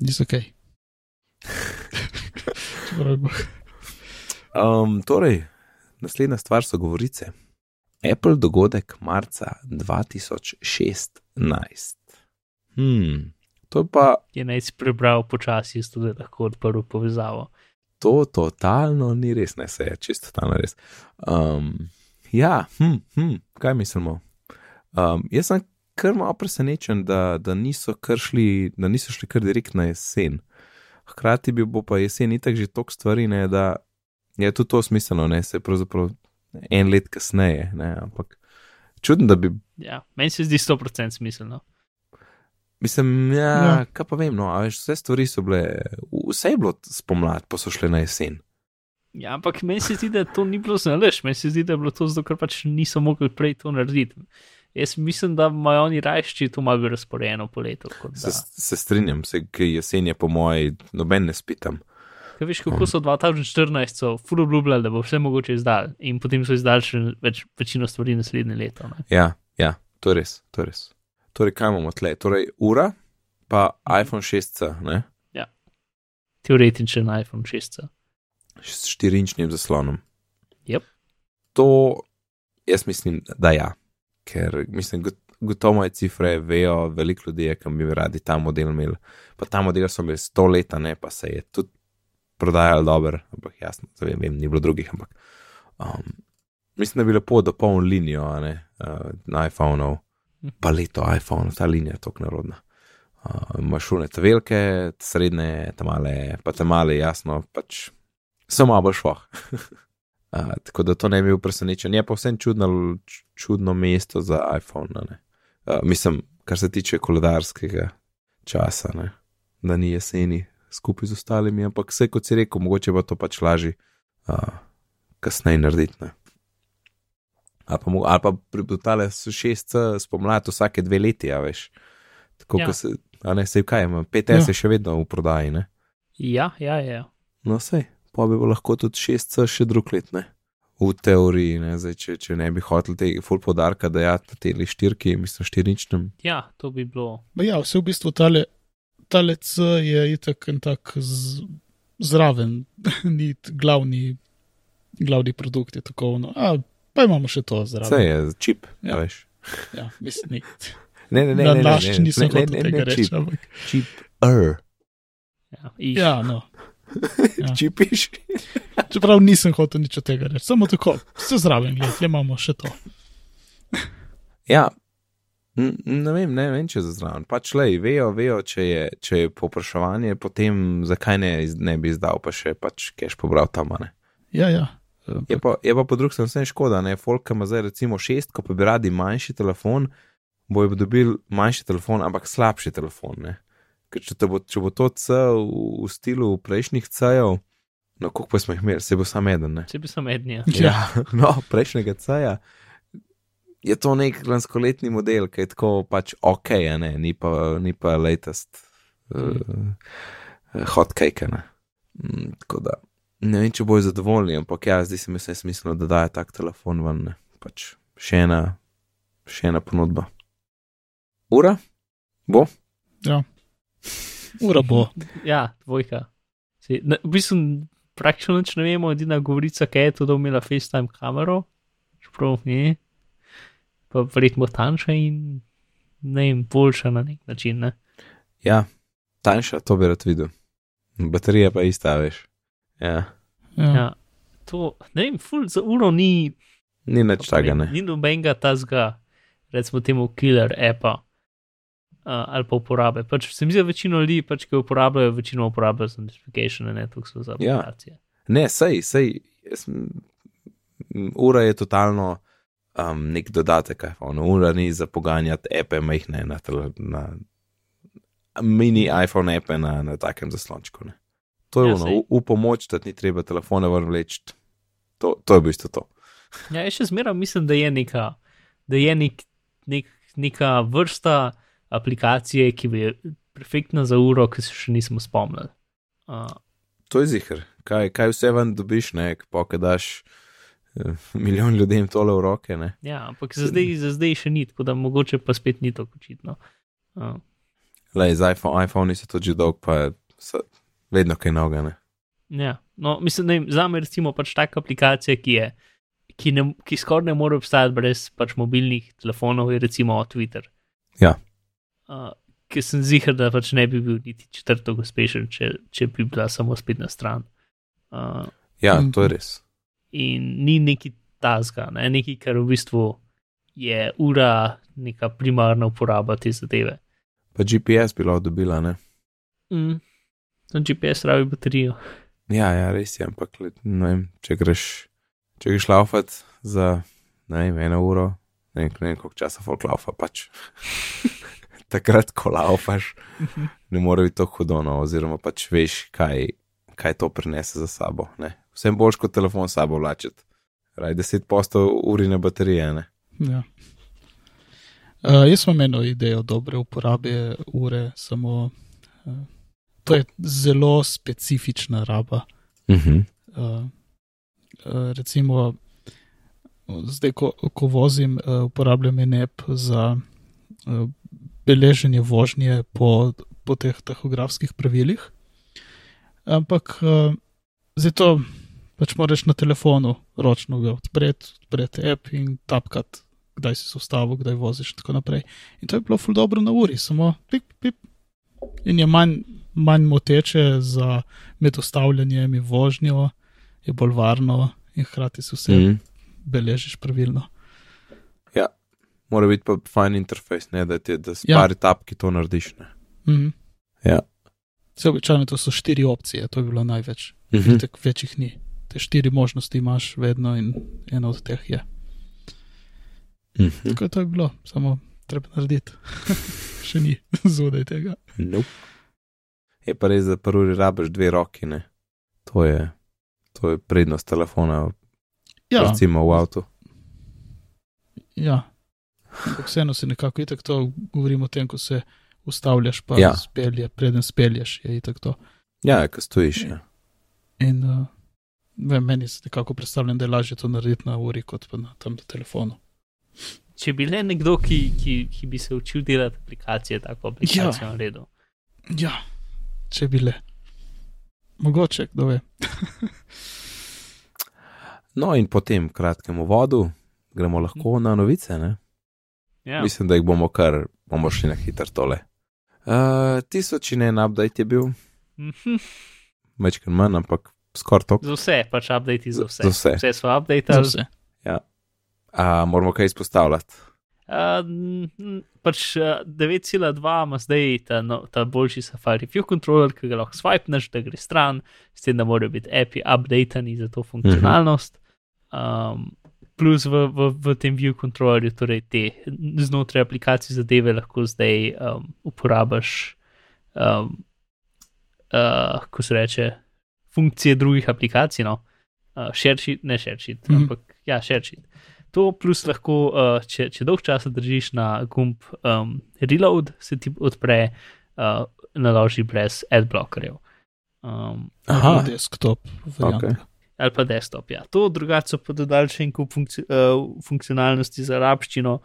Niso [LAUGHS] bo- Um, torej, naslednja stvar so govorice. Apple dogodek marca 2016. Hmm, to pa Je naj si prebral počasi, zato da je lahko odprl povezavo. to totalno ni res, ne se je, čisto totalno res. Um, ja, hm, hm, kaj mislimo? Um, jaz sem kar malo presenečen, da, da, niso kar šli, da niso šli kar direkt na jesen. Hkrati bi bo pa jesen itak že toliko stvari, ne, da je tudi to smiselno, ne se pravzaprav en let kasneje, ne, ampak čudno, da bi Ja, meni se zdi 100% smiselno. Mislim, ja, Ja. ja. kaj pa vem, no, a veš, vse stvari so bile, vse je bilo spomladi, pa so šle na jesen. Ja, ampak meni se zdi, da to ni bilo znalež, meni se zdi, da je bilo to zato, ker pač niso mogli prej to narediti. Jaz mislim, da imajo oni rajšči to malo razporejeno po letu. kot Se, da- se strinjam, se, ker jesen je po moji, noben ne spitam. Veš, kako so 2014 so ful obljubljali, da bo vse mogoče izdal in potem so izdali še več, večino stvari naslednje leto. Ne? Ja, ja, to je res, to je res. Torej, kaj imamo tle? Torej, ura, pa iPhone 6C, ne? Teoretičen iPhone 6. S štiriinčnim zaslonom. Yep. To, jaz mislim, da ja, ker mislim, got- gotovo moje cifre vejo, veliko ljudi je, ki bi radi ta model imeli. Pa ta model so imeli sto leta, ne, pa se je tudi prodajal dobro, ampak jasno, vem, vem, ni bilo drugih, ampak um, mislim, da bi lepo dopolnil linijo, ne, uh, iPhone-ov, pa leto iPhone, ta linija je tako narodna. Uh, Imaš šune te velike, te srednje, te male, pa te male, jasno, pač so malo bolj švoh. [LAUGHS] Uh, tako da to ne bi bil presenečen. Je pa vsem čudno, čudno mesto za iPhone. ne. Uh, mislim, kar se tiče koledarskega časa, ne? da ni jeseni skupaj z ostalimi, ampak vse kot si rekel, mogoče pa to pač lažje uh, kasneje narediti. Ne? Ali pa, ali pa pributale so šest spomladi vsake dve leti, a veš. Tako, Ja. se, a ne, sej kaj, 5S Ja. je še vedno v prodaji, ne? Ja, ja, ja. No, sej, pa bi bilo lahko tudi 6C še drug let, ne? V teoriji, ne, zdaj, če, če ne bi hotel tega full podarka dajati na teli štirki, mislim, štiričnem. Ja, to bi bilo. Ma Ja, vse v bistvu tale, tale C je itak en tak z, zraven, [LAUGHS] ni glavni, glavni produkt, je tako ono. A, pa imamo še to zraven. je čip, Ja. veš. Ja, mislim, ni. [LAUGHS] Ne, ne, ne, Na ne, ne, naš ne, nisem ne, hotel ne, tega ne, reči. čip, ampak- čip, er, Ja, iš. Ja, no. [LAUGHS] Ja. čipiš. Čeprav nisem hotel nič od tega reči, samo tako, vse zraven, le imamo še to. Ja, ne vem, ne vem, če za zraven. Pač le, vejo, vejo, če je, če je popraševanje, potem zakaj ne, ne bi izdal, pa še pač keš pobral tam, a ne. Ja, ja. Je pa, je pa po drugi strani vse škoda, ne, folk ima zdaj recimo šest, ko pa bi radi manjši telefon, bojo dobili manjši telefon, ampak slabši telefon, ne. Ker če, bo, če bo to C v, v stilu prejšnjih C-jev, no koliko pa smo jih imeli, se bo sam eden, ne. Če bi sem ednja. Ja. [LAUGHS] no, prejšnjega C-ja. Je to nek lanskoletni model, ki je tako pač ok, a ne, ni pa, ni pa latest uh, hot cake, a ne. Mm, tako da ne vem, če bojo zadovoljni, ampak ja, zdi se mi vse smiselno, da daje tak telefon ven, ne. Pač še ena, še ena ponudba. Ura? Bo? Ura bo. [LAUGHS] Ja, dvojka. Si, ne, v bistvu praktično nič ne vemo, edina govorica, kaj je to, da je imela FaceTime kamero, čeprav ni, pa verjetno tanjša in ne vem, boljša na nek način. Ne? Ja, tanjša, to bi rad videl. Baterija pa ista, veš. Ja, Ja. Ja. To, ne vem, full za uro ni, ni nič tega, ne. ni nobenega tazga, recimo temu killer appa. Uh, ali pa uporabe. Pač, se mi zdi, da večino ljudi, pač, ki jo uporabljajo, večino uporabljajo za notifikation, ne toliko so za Ja. aplikacije. Ne, sej, sej, jaz, ura je totalno um, nek dodatek, iPhone. Ura ni za poganjati epe majhne na, na mini iPhone appe na, na takem zaslončku. Ne. To je Ja, ono, sej. v, v pomoč, da ti ni treba telefone ven vleči. To, to je v bistvu to. Ja, jaz še zmeraj mislim, da je neka, da je nek, nek, neka vrsta aplikacije, ki bi perfektna za uro, ki se še nismo spomnili. Uh, To je zihar. Kaj, kaj vse ven dobiš, ne, pa kaj daš eh, [LAUGHS] milijon ljudem tole v roke. Ne. ja, ampak za zdaj, za zdaj še ni, tako da mogoče pa spet ni tako očitno. Uh, Lej, z iPhone, iPhone so to že dolg, pa so vedno kaj noga. Ne. ja, no, mislim, da za me recimo pač taka aplikacija, ki je. Ki, ne, ki skoraj ne more obstajati brez pač mobilnih telefonov, je recimo Twitter. Ja. Uh, ki sem zihar, da pač ne bi bil niti četrto uspešen, če, če bi bila samo spletna stran. Uh, Ja, Mhm. to je res. In ni neki tazga, ne? nekaj, kar v bistvu je ura, neka primarna uporaba te zadeve. Pa GPS bi lahko dobila, ne. Mm. Tam GPS rabi baterijo. Ja, ja, res je, ampak vem, če greš, če greš laufat za vem, eno uro, ne vem, ne vem koliko časa folk laufa, pač. [LAUGHS] Takrat, ko laufaš, ne more biti to hudo, no, oziroma pač veš, kaj, kaj to prinese za sabo. Ne. Vsem boljš kot telefon sabo vlačeti. Raj 10 postov urine baterije, ne. Ja. Uh, jaz sem imel idejo dobre uporabe ure, samo uh, to je zelo specifična raba. Uh -huh. Uh, uh, recimo, zdaj, ko, ko vozim, uh, uporabljam en app za uh, beleženje vožnje po, po teh tahografskih pravilih. Ampak uh, zdaj to pač moraš na telefonu ročno ga odpreti, odpreti app in tapkati, kdaj si se ustavil, kdaj voziš in tako naprej. In to je bilo ful dobro na uri, samo pip, pip. In je manj, manj moteče za med ustavljanjem in vožnjo, je bolj varno in hkrati se vse mm. Mhm. beležiš pravilno. Mora biti pa fajn interfejs, ne da ti da s Ja. pari tapki to narediš. Ne. Mhm. Ja. Vse običajno to so štiri opcije, to je bilo največ. Mhm. Itak večjih ni. Te štiri možnosti imaš vedno in ena od teh je. Mhm. Tako je to je bilo, samo treba narediti. [LAUGHS] Še ni [LAUGHS] zunaj tega. Nope. Je pa res, da prvi rabiš dve roki, ne. To je, to je prednost telefona, Ja, recimo v avtu. ja. Ampak vseeno se nekako itak to govorimo o tem, ko se ustavljaš, pa Ja. ja. spelje, preden spelješ, je itak to. Ja, ko stojiš. Ja. In uh, vem, meni se nekako predstavljam, da je lažje to narediti na uri, kot pa na tem telefonu. Če bi le nekdo, ki, ki, ki bi se učil delati aplikacije, tako aplikacijo ja. naredil. Ja, če bi le. Mogoče, kdo ve. No, in po tem kratkem uvodu gremo lahko na novice. Ne? Ja. Mislim, da jih bomo kar, bomo šli na hitro tole. Uh, tisoč in en update je bil, Mhm. večkrat manj, ampak skoraj to. Za vse, pač update za vse. Za vse. Vse so Za update. vse. Uh, moramo kaj izpostavljati. Uh, pač uh, 9,2 ima zdaj ta, no, ta boljši Safari View controller, ki ga lahko swipneš, da gre stran, s tem, da morajo biti api updateni za to funkcionalnost. Um, plus v, v, v tem View controllerju, torej te znotraj aplikacij zadeve lahko zdaj um, uporabiš, um, uh, ko se reče, funkcije drugih aplikacij. No? Uh, ShareSheet, ne ShareSheet, mm. -hmm. ampak ja, ShareSheet. To plus lahko, uh, če, če dolg časa držiš na gumb um, reload, se ti odpre, uh, naloži brez adblockerjev. Um, Aha, desktop varianta. Ok. ali pa desktop. Ja. To drugače so pa dodali še en kup funkci uh, funkcionalnosti za rabščino,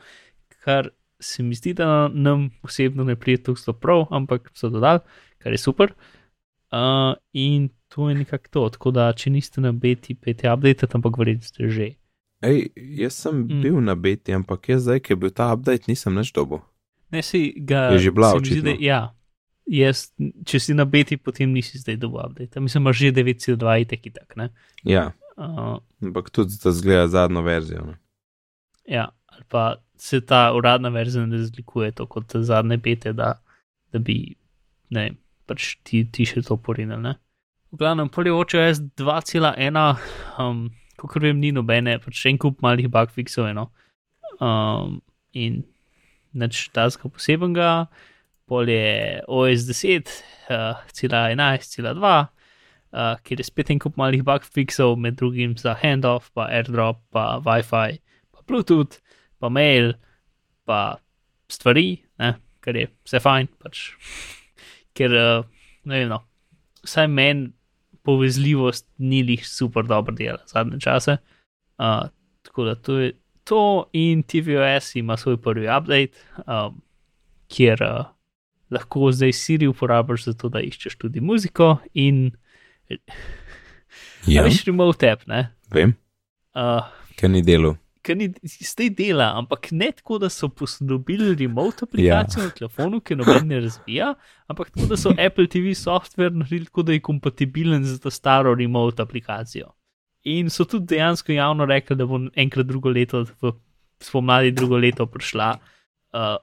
kar se mi zdi, da nam osebno ne prije tako zelo prav, ampak so dodali, kar je super. Uh, in to je nekako to. Tako da, če niste na beti, pejte update, ampak verjetno ste že. Ej, jaz sem Mm. bil na beti, ampak jaz zdaj, ki je bil ta update, nisem več dobil. Ne, si ga. Je že bila, mi zdi, očitno. Ja. Jaz, če si na beti, potem nisi zdaj dobil update. Mislim, imaš že 9,2 itek itak. Ne? Ja, Uh, ampak tudi da zgleda zadnjo verzijo. Ne. Ja, ali pa se ta uradna verzija ne razlikuje tako kot zadnje bete, da, da bi ne, vem, pač ti, ti še to porinili. Ne? V glavnem, poljoče je 2,1, um, kot vem, ni nobene, pač en kup malih bugfixov, no. um, in neč tazga posebenega. pol je OS 10, uh, cela 11, cela 2, uh, kjer je spet en kup malih bug fixov, med drugim za handoff, pa airdrop, pa WiFi, pa Bluetooth, pa mail, pa stvari, ne, kar je vse fajn, pač, ker uh, ne vem, no, vsaj meni povezljivost ni lih super dobro dela zadnje čase. Uh, tako da to je to in TVOS ima svoj prvi update, um, kjer uh, lahko zdaj Siri uporabiš za to, da iščeš tudi muziko in Ja, veš remote app, ne. vem, Uh, ker ni delo. Ker ni zdaj dela, ampak ne tako, da so posodobili remote aplikacijo ja. na telefonu, ki noben ne razvija, ampak tako, da so [LAUGHS] Apple TV software naredili tako, da je kompatibilen z to staro remote aplikacijo. In so tudi dejansko javno rekli, da bo enkrat drugo leto, v spomladi drugo leto, prišla uh,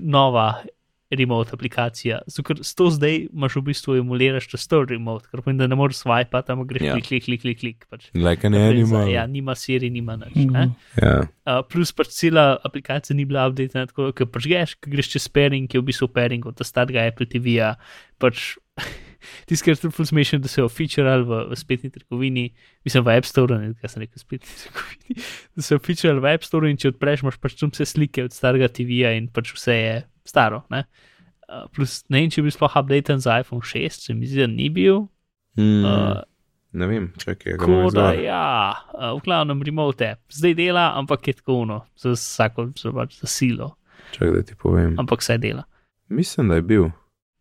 nova remote aplikacija. Zato, ker s to zdaj imaš v bistvu emuliraš to star remote, kar pomeni, da ne moreš swipe, tam greš Ja. klik, klik, klik, klik. Pač. Like an animal. Ja, nima Siri, nima nič. Mhm. ne. Ja. Uh, plus pač cela aplikacija ni bila updated, tako da prežgeš, ko greš čez pairing, ki je v bistvu pairing od starega Apple TV-ja. Pač, [LAUGHS] Tisti, ki je full smešen, da so jo featurali v, v spletni trgovini, mislim v App Store, ne kaj sem rekel, spletni [LAUGHS] trgovini, da so jo featurali v App Store in če odpreš, imaš pač tam vse slike od starega TV-ja in pač vse je staro. Ne? Uh, plus ne vem, če bi sploh updated za iPhone 6, se mi zdi, da ni bil. Mm, Uh, ne vem, čakaj, ga Tako imam da, zdaj. ja, uh, v glavnem remote app. Zdaj dela, ampak je tako uno, za vsako, za, pač za silo, Čakaj, da ti povem. ampak vse dela. Mislim, da je bil.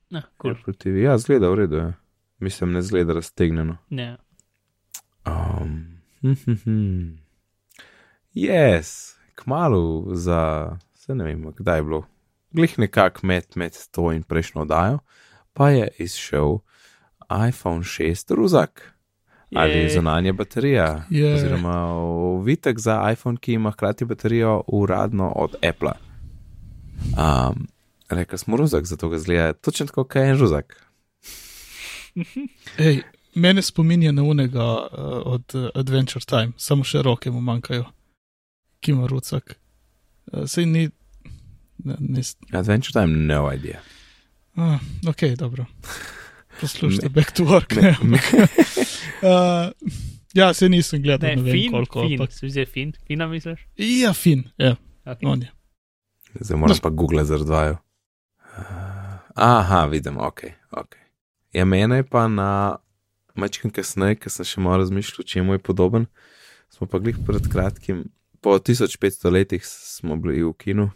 Ja, cool. Apple TV. Ja, zgleda v redu. Je. Mislim, ne zgleda raztegnjeno. ja. Um, hm, yes, kmalo za, se ne vem, kdaj je bilo, glih nekako med, med to in prejšnjo oddajo, pa je izšel iPhone 6 ruzak ali Jej. zunanja baterija, Je. oziroma ovitek za iPhone, ki ima hkrati baterijo uradno od Apple. Um, Rekli smo ruzak, zato ga zgleda točno tako, kot je en ruzak. [LAUGHS] Ej, mene spominja na unega uh, od uh, Adventure Time, samo še roke mu manjkajo, ki ima rucak. Uh, Sej ni. Ne, ne, Adventure Time, no idea. uh, ok, dobro. [LAUGHS] Poslušajte, back to work. me- [LAUGHS] Ne, uh, ja, se nisem gledal, Ne, ne, ne vem fin, koliko. fin, Ampak, se zdi fin, fina misliš? ja, fin, ja, Okay. on je. Zdaj moram No, pa Google zardvaju. Aha, vidim, ok. okay. Ja, mene je pa na mačkem kasneje, ker sem še malo razmišljal, čemu je podoben. Smo pa glih pred kratkim, po 1500 letih smo bili v kinu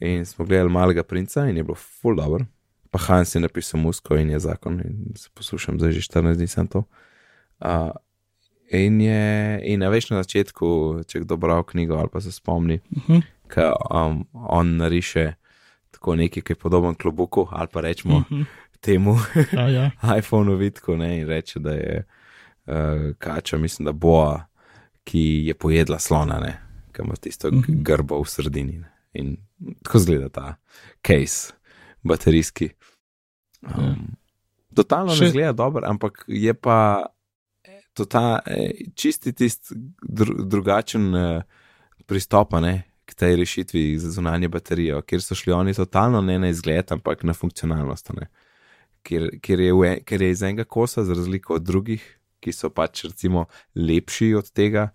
in smo gledali malega princa in je bilo full dobro. Pa Hans je napisal musko in je zakon in se poslušam, zdaj že 14 dni sem to. Uh, in je, in a veš na začetku, če kdo bral knjigo ali pa se spomni, Uh -huh. ki um, on nariše tako nekaj, ki je podoben klobuku, ali pa rečemo Uh -huh. temu ja, ja. [LAUGHS] iPhonu vidku ne, in reče, da je uh, kača, mislim, da boa, ki je pojedla slona, ne, ki ima tisto Mhm. grbo v sredini. Ne. In tako zgleda ta case, baterijski. Ja. Um, totalno Še- ne zgleda dobro, ampak je pa eh, tota, eh, čisti tisti dru, drugačen eh, pristop k tej rešitvi za zunanje baterijo, kjer so šli oni totalno ne na izgled, ampak na funkcionalnost. Ne. Ker, ker, je v en, ker je iz enega kosa, za razliko od drugih, ki so pač recimo lepši od tega,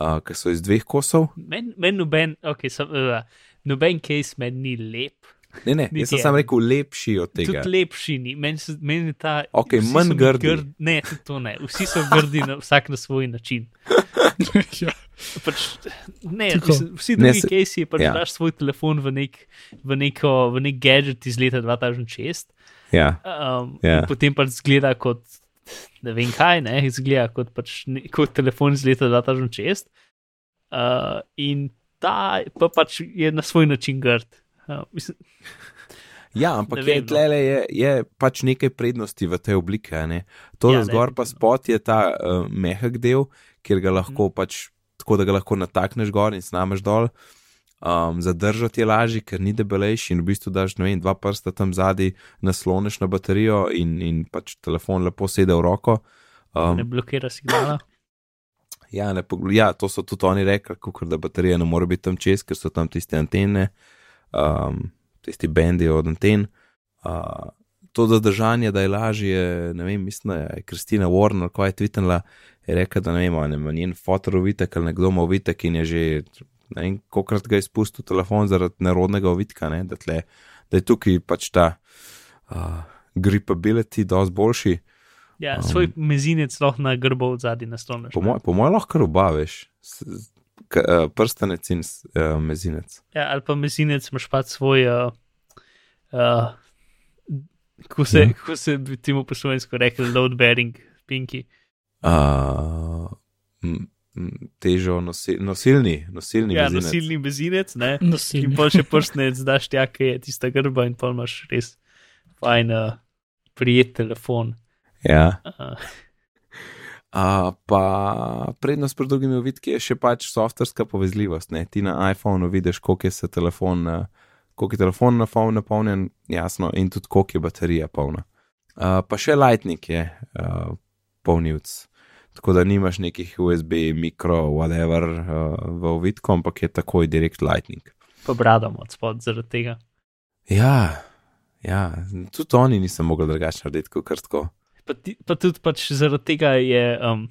uh, ker so iz dveh kosov. Meni men noben, ok, sam, uh, noben case meni ni lep. Ne, ne, jaz sem samo rekel lepši od tega. Tudi lepši ni, meni se- meni ta. Ok, manj grdi. grd- Ne, to ne. Vsi so grdi na, vsak na svoj način. [LAUGHS] ja. Pač, ne, mislim, vsi Ne, drugi se- case pač ja. daš svoj telefon v nek, v, neko, v nek gadget iz leta 2006. Ja, Um, Ja. Potem pač zgleda kot ne vem kaj, ne, izgleda kot, pač, ne, kot telefon iz leta 2006. Uh, in ta pa pač je na svoj način grd. Uh, mislim, ja ampak Ne je, vem, no. tlele je, je pač nekaj prednosti v tej obliki. To, Ja, zgor pa spot je ta uh, mehak del, kjer ga lahko pač tako, da ga lahko natakneš gor in snameš dol. Um, zadržati je lažje, ker ni debelejši in v bistvu daš vem, dva prsta tam zadaj, nasloniš na baterijo in, in pač telefon lepo sede v roko. Um, ne blokira signala. Ja, ne, ja, to so tudi oni rekli, kakor da baterija ne more biti tam čez, ker so tam tiste antene, um, tisti bendi od anten. uh, to zadržanje, da je lažje, ne vem, mislim, da je Kristina Warner, ko je tvitnila, je rekla, da ne vem, ne vem, njen fotor uvitek ali nekdo ima uvitek in je že, ne vem, kolikrat ga je spustil telefon zaradi nerodnega uvitka, ne, da, tle, da je tukaj pač ta uh, gripability dosti boljši. Ja, um, svoj mezinec lahko na grbo od zadnji nasloniš. Po mojem moj lahko rubaviš, uh, prstanec in uh, mezinec. Ja, ali pa mezinec imaš pa svoj. Uh, uh, Kako se, ja. kako se bi temu po slovensko rekel, load bearing, pinki? Uh, težo nosi, nosilni, nosilni ja, bezinec. nosilni bezinec, ne. Nosilni. In pol še prstnec, daš tja, ki je tista grba in pol imaš res fajn, uh, prijet telefon. Ja. Uh, pa prednost pred drugimi uvidki je še pač softverska povezljivost. Ne? Ti na iPhonu vidiš, koliko je se telefon, uh, koliko je telefon na poln napolnjen, jasno, in tudi koliko je baterija polna. Uh, pa še Lightning je uh, polnilc. Tako da nimaš nekih USB, mikro, whatever uh, v uvidku, ampak je takoj direkt Lightning. pa bradam od spod zaradi tega. Ja, ja, tudi oni niso mogli drugače narediti kot kar tako. Pa, ti, pa tudi pač zaradi tega je, um,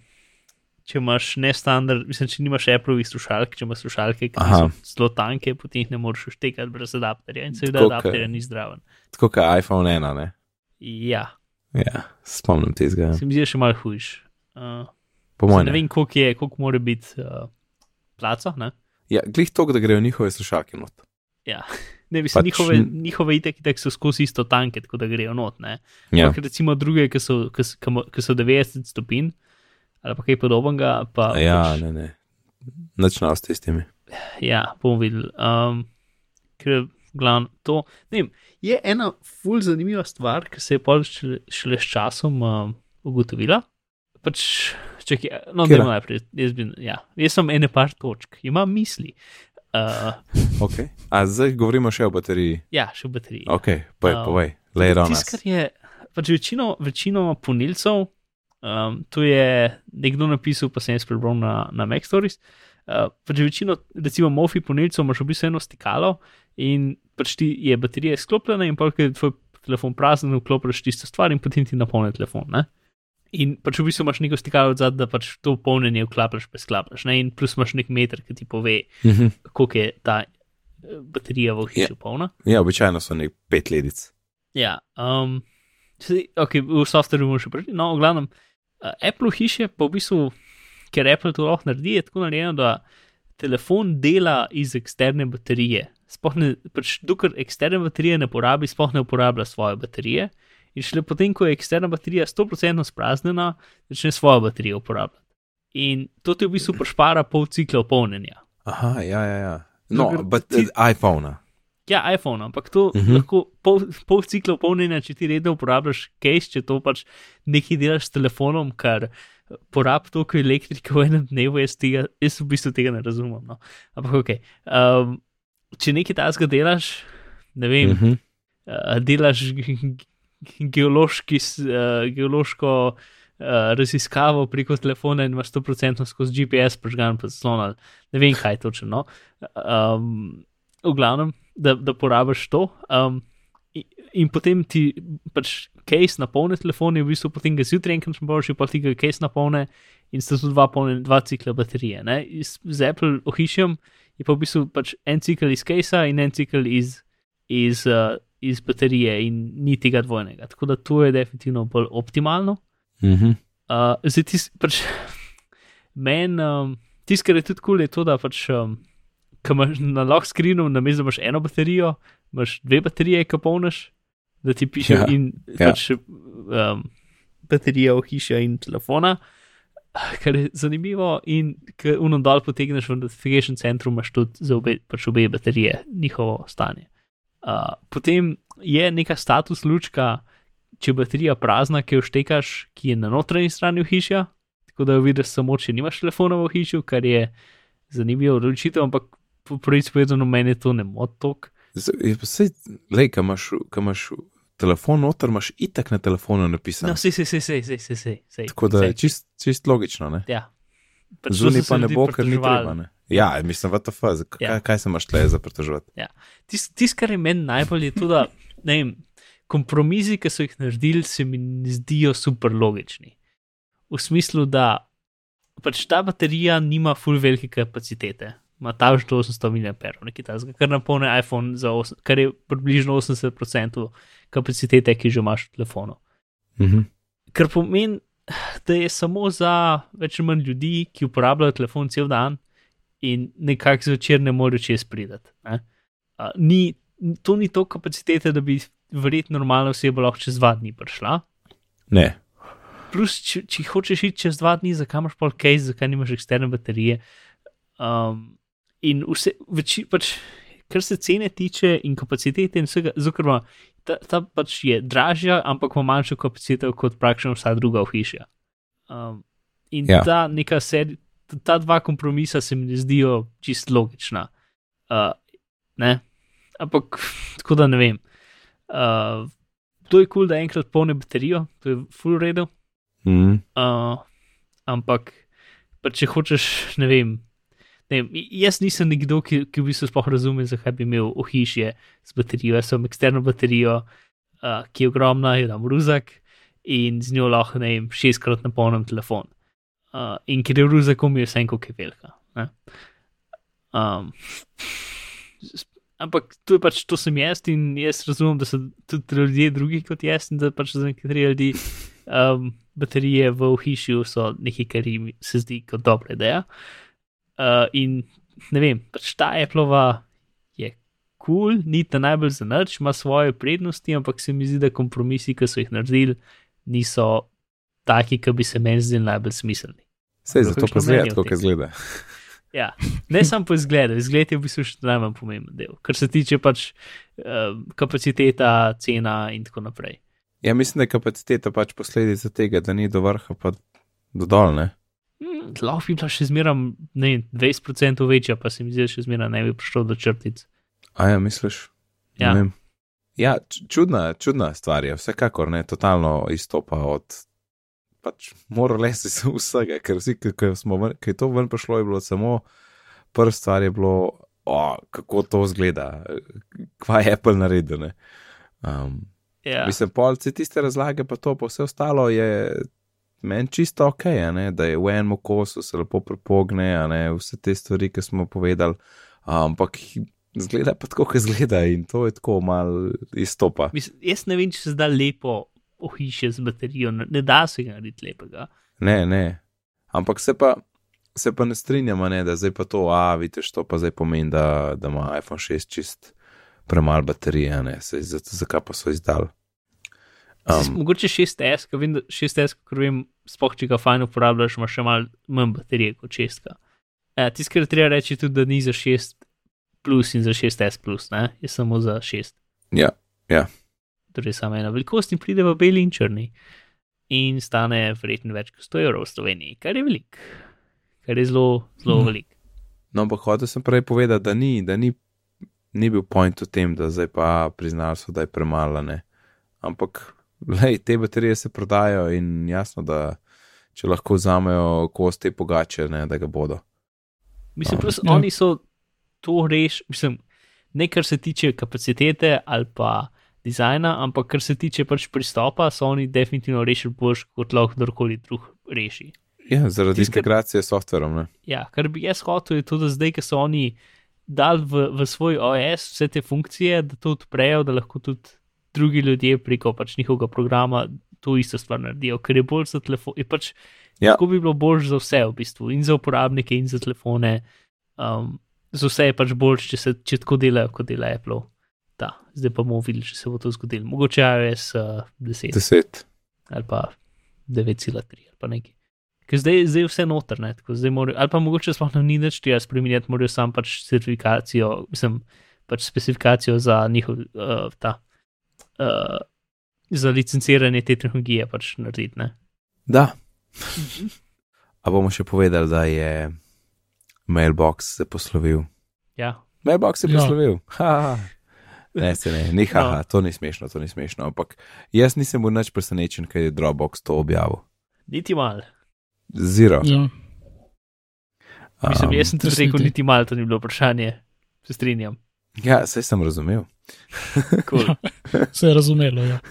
če imaš nestandard, mislim, če nimaš Appleovih slušalk, če imaš slušalke, ki Aha. so zelo tanke, potem jih ne moreš štekati brez adapterja in seveda Tako, adapterja ke- ni zdraven. Tako kot iPhone 1, ne. Ja, Ja, spomnim tega. se mi zdi še malo hujš. Uh, Po mojem. ne vem, koliko je, koliko mora biti uh, placa. Ne? Ja, glih to, da grejo njihove slušalke not. Ja. [LAUGHS] Ne, mislim, Pač pač, njihove, njihove itek, itek so skozi isto tanke, tako da grejo not. Ne? Ja, Ampak recimo druge, ki so, ki ki so 90 stopinj ali pa kaj podobnega. Pa, ja pač, ne, ne. Načnal s tistimi. ja bomo videli. Um, ker, glavno, to, ne vem, je ena ful zanimiva stvar, ki se je pol šele, šele s časom um, ugotovila. Pač, čakaj, no, da najprej. Jaz, bi, ja, jaz sem ene par točk, imam misli. Uh, Okay. A zdaj govorimo še o bateriji. ja, še v bateriji. Ok, povej, Um, povej, lej ravno. Tisto, kar je, pač večino, večino punilcev, um, to je nekdo napisal, pa sem jaz prebral na, na Mac Stories. Uh, pač večino, recimo, mofi punilcev imaš v bistvu eno stikalo in pač ti je baterija izklopljena in pa je tvoj telefon prazen, vklopiš tisto stvar in potem ti napolni telefon. Ne? In pač v bistvu imaš neko stikalo odzad, da pač to polnjenje vklapljaš, pa sklapljaš. Ne? In plus imaš nek meter, ki ti pove, Mhm. koliko je ta eh, baterija v hiši Ja. polna. Ja, običajno so nek pet ledic. Ja, um, okay, v softverju bomo še prišli. No, v glavnem, uh, Apple hiše pa v bistvu, ker Apple to lahko naredi, je tako narejeno, da telefon dela iz eksterne baterije. Sploh ne, pač dokler eksterne baterije ne porabi, sploh ne uporablja svoje baterije. In šele potem, ko je eksterna baterija 100% spraznjena, začne svojo baterijo uporabljati. In to ti v bistvu pošpara pol cikla polnjenja. Aha, ja, ja. ja. No, but ti- iPhone. Ja, iPhone, ampak to uh Mhm. -huh. lahko pol, pol cikla polnjenja, če ti redno uporabljaš case, če to pač nekaj delaš s telefonom, kar porab toliko elektrike v enem dnevu, jaz, tega, jaz v bistvu tega ne razumem. No. Ampak ok. Um, če nekaj tasga delaš, ne vem, uh Mhm. -huh. uh, delaš geološki, uh, geološko uh, raziskavo preko telefona in imaš 100% skozi GPS prižgan pa zaslon ali ne vem kaj točno. No. Um, v glavnem, da, da porabiš to. Um, in, potem ti pač case napolne telefon, in v bistvu potem ga zjutraj enkrat boš, pa ti ga case napolne in sta tu dva, polne, dva cikla baterije. Ne? Z Apple ohišjem je pa v bistvu pač en cikl iz casea in en cikl iz, iz, uh, iz baterije, in ni tega dvojnega. Tako da to je definitivno bolj optimalno. Mhm. Uh, zdaj, tis, pač, meni, um, tisto, kar je tudi kul, cool, je to, da pač, um, ko imaš na lock screenu, namesto da imaš eno baterijo, imaš dve baterije, ki polniš, da ti piše Ja, in ja. pač um, baterija v hiši in telefona. Kar je zanimivo, in ko uno dol potegneš v notification centru, imaš tudi za obe, pač obe baterije, njihovo stanje. Uh, potem je neka status lučka, če baterija prazna, ki jo štekaš, ki je na notranji strani hišja, tako da jo vidiš samo, če nimaš telefona v hiši, kar je zanimivo odločitev, ampak po prvi povedano, meni to ne motok. Sej, lej, kam imaš, kam imaš telefon noter, imaš itak na telefonu napisano. No, sej, sej, sej, sej, sej, sej, sej. Tako da sej. je čist, čist logično, ne? Ja. Pač Zunaj pa ne bo, ker ni treba, ne? Ja, mislim, VTF, kaj, Ja. kaj se imaš tle za pritoževati? Tisto, tis, kar je meni najbolj, je to, da ne vem, kompromisi, ki so jih naredili, se mi ne zdijo super logični. V smislu, da pač ta baterija nima full velike kapacitete, ima ta že 800 mAh, nekaj takega, kar napolne iPhone, za os, kar je približno 80% kapacitete, ki že imaš v telefonu. Mhm. Kar pomeni, da je samo za več ali manj ljudi, ki uporabljajo telefon cel dan in nekako zvečer ne morejo čez pridati. Ne? Uh, ni, to ni to kapacitete, da bi verjetno normalna oseba lahko čez dva dni prišla. Ne. Plus, če, če hočeš iti čez dva dni, zakaj imaš pol case, zakaj nimaš eksterne baterije. Um, in vse, več, pač, kar se cene tiče in kapacitete in vsega, zelo ta, ta pač je dražja, ampak ima manjšo kapaciteto kot praktično vsa druga v hiši. Um, in Ja. ta neka serija, ta dva kompromisa se mi ne zdijo čist logična. Uh, ne? Ampak tako da ne vem. Uh, to je kul, cool, da enkrat polne baterijo, to je full redo. Mhm. Uh, ampak, pa če hočeš, ne vem, ne vem, jaz nisem nekdo, ki, ki v bistvu sploh razume, zakaj bi imel ohišje z baterijo. Jaz sem eksterno baterijo, uh, ki je ogromna, jo dam v ruzak in z njo lahko, ne vem, šestkrat napolnim telefon. Uh, in ker je v ruzaku, mi je vse enko, ki je velika. Um, ampak to je pač, to sem jaz in jaz razumem, da so tudi ljudje drugi kot jaz in da pač za nekatere ljudi um, baterije v hiši so nekaj, kar jim se zdi kot dobra ideja. Uh, in ne vem, pač ta Appleova je kul, cool, ni ta najbolj za noč, ima svoje prednosti, ampak se mi zdi, da kompromisi, ki so jih naredili, niso taki, ki bi se meni zdeli najbolj smiselni. Sej, zato pa zgleda mnenje o tako, tem? kot zgleda. Ja, ne samo po izgledu, izgled je v bistvu še najmanj pomemben del, kar se tiče pač um, kapaciteta, cena in tako naprej. Ja, mislim, da je kapaciteta pač posledica tega, da ni do vrha, pa do dol, ne? Hmm, Lahko bi bila še zmeraj ne, vem, 20% večja, pa se mi zdi, da še zmeraj ne bi prišlo do črtic. A ja, misliš? Ja. Ja, čudna, čudna stvar je, vsekakor ne, totalno izstopa od pač mora lesi iz vsega, ker vsi, ki, smo ven, ki je to ven prišlo, je bilo samo prva stvar je bilo, o, kako to zgleda, kva je Apple naredil, ne. Um, Ja, Mislim, polci tiste razlage, pa to, pa vse ostalo je meni čisto ok, ne, da je v enem kosu se lepo prepogne, ne, vse te stvari, ki smo povedali, ampak zgleda pa tako, kot zgleda in to je tako mal izstopa. Mislim, jaz ne vem, če se da lepo ohišje z baterijo, ne, ne da se ga narediti lepega. Ne, ne. Ampak se pa, se pa ne strinjamo, ne, da zdaj pa to, a vidiš, to pa zdaj pomeni, da, da ima iPhone 6 čist premalo baterije, ne, se, zakaj pa so izdali. Um, mogoče 6S, ker vem, da 6S, ker vem, spoh, če ga fajn uporabljaš, ima še malo manj baterije kot 6. E, Tisto, kar je treba reči, tudi, da ni za 6 plus in za 6S plus, ne? je samo za 6. Ja, ja. Torej, samo ena velikost in pride v beli in črni. In stane verjetno več kot 100 evrov v Sloveniji, kar je velik, kar je zelo, zelo Mhm. velik. No, ampak hotel sem prej povedati, da ni, da ni, ni bil point v tem, da zdaj pa priznali so, da je premalo, ne. Ampak, lej, te baterije se prodajo in jasno, da če lahko vzamejo kos te pogače, ne, da ga bodo. Mislim, Um, plus ja. oni so to rešili, mislim, ne kar se tiče kapacitete ali pa dizajna, ampak kar se tiče pač pristopa, so oni definitivno rešili boljš, kot lahko kdorkoli drug reši. Ja, zaradi kar- integracije s softverom. Ja, kar bi jaz hotel, je to, da zdaj, ko so oni dali v, v svoj OS vse te funkcije, da to odprejo, da lahko tudi drugi ljudje preko pač njihovega programa to isto stvar naredijo, ker je bolj za telefon. Pač, Ja. Tako bi bilo bolj za vse, v bistvu, in za uporabnike, in za telefone. Um, za vse je pač bolj, če, se, če tako delajo, kot dela Apple. Da, zdaj pa bomo videli, če se bo to zgodilo. Mogoče iOS uh, 10 Deset. ali pa 9,3 ali pa nekaj. Ker zdaj, zdaj je vse notrne, ali pa mogoče sploh ne ni več tega spremenjati, morajo sam pač certifikacijo, mislim, pač specifikacijo za njihov, uh, ta, uh, za licenciranje te tehnologije pač narediti. Ne? Da. [LAUGHS] A bomo še povedali, da je mailbox se poslovil. Ja, Mailbox se je Ja. poslovil. [LAUGHS] Ha. Ne, se ne, ni haha, No. to ni smešno, to ni smešno. Ampak jaz nisem bil nič presenečen, ker je Dropbox to objavil. niti mal. Zero. Ja. Mislim, Um, jaz sem tudi jaz rekel, niti. mal, to ni bilo vprašanje. Se strinjam. Ja, saj sem razumel. [LAUGHS] Cool. Se je razumelo, ja. [LAUGHS]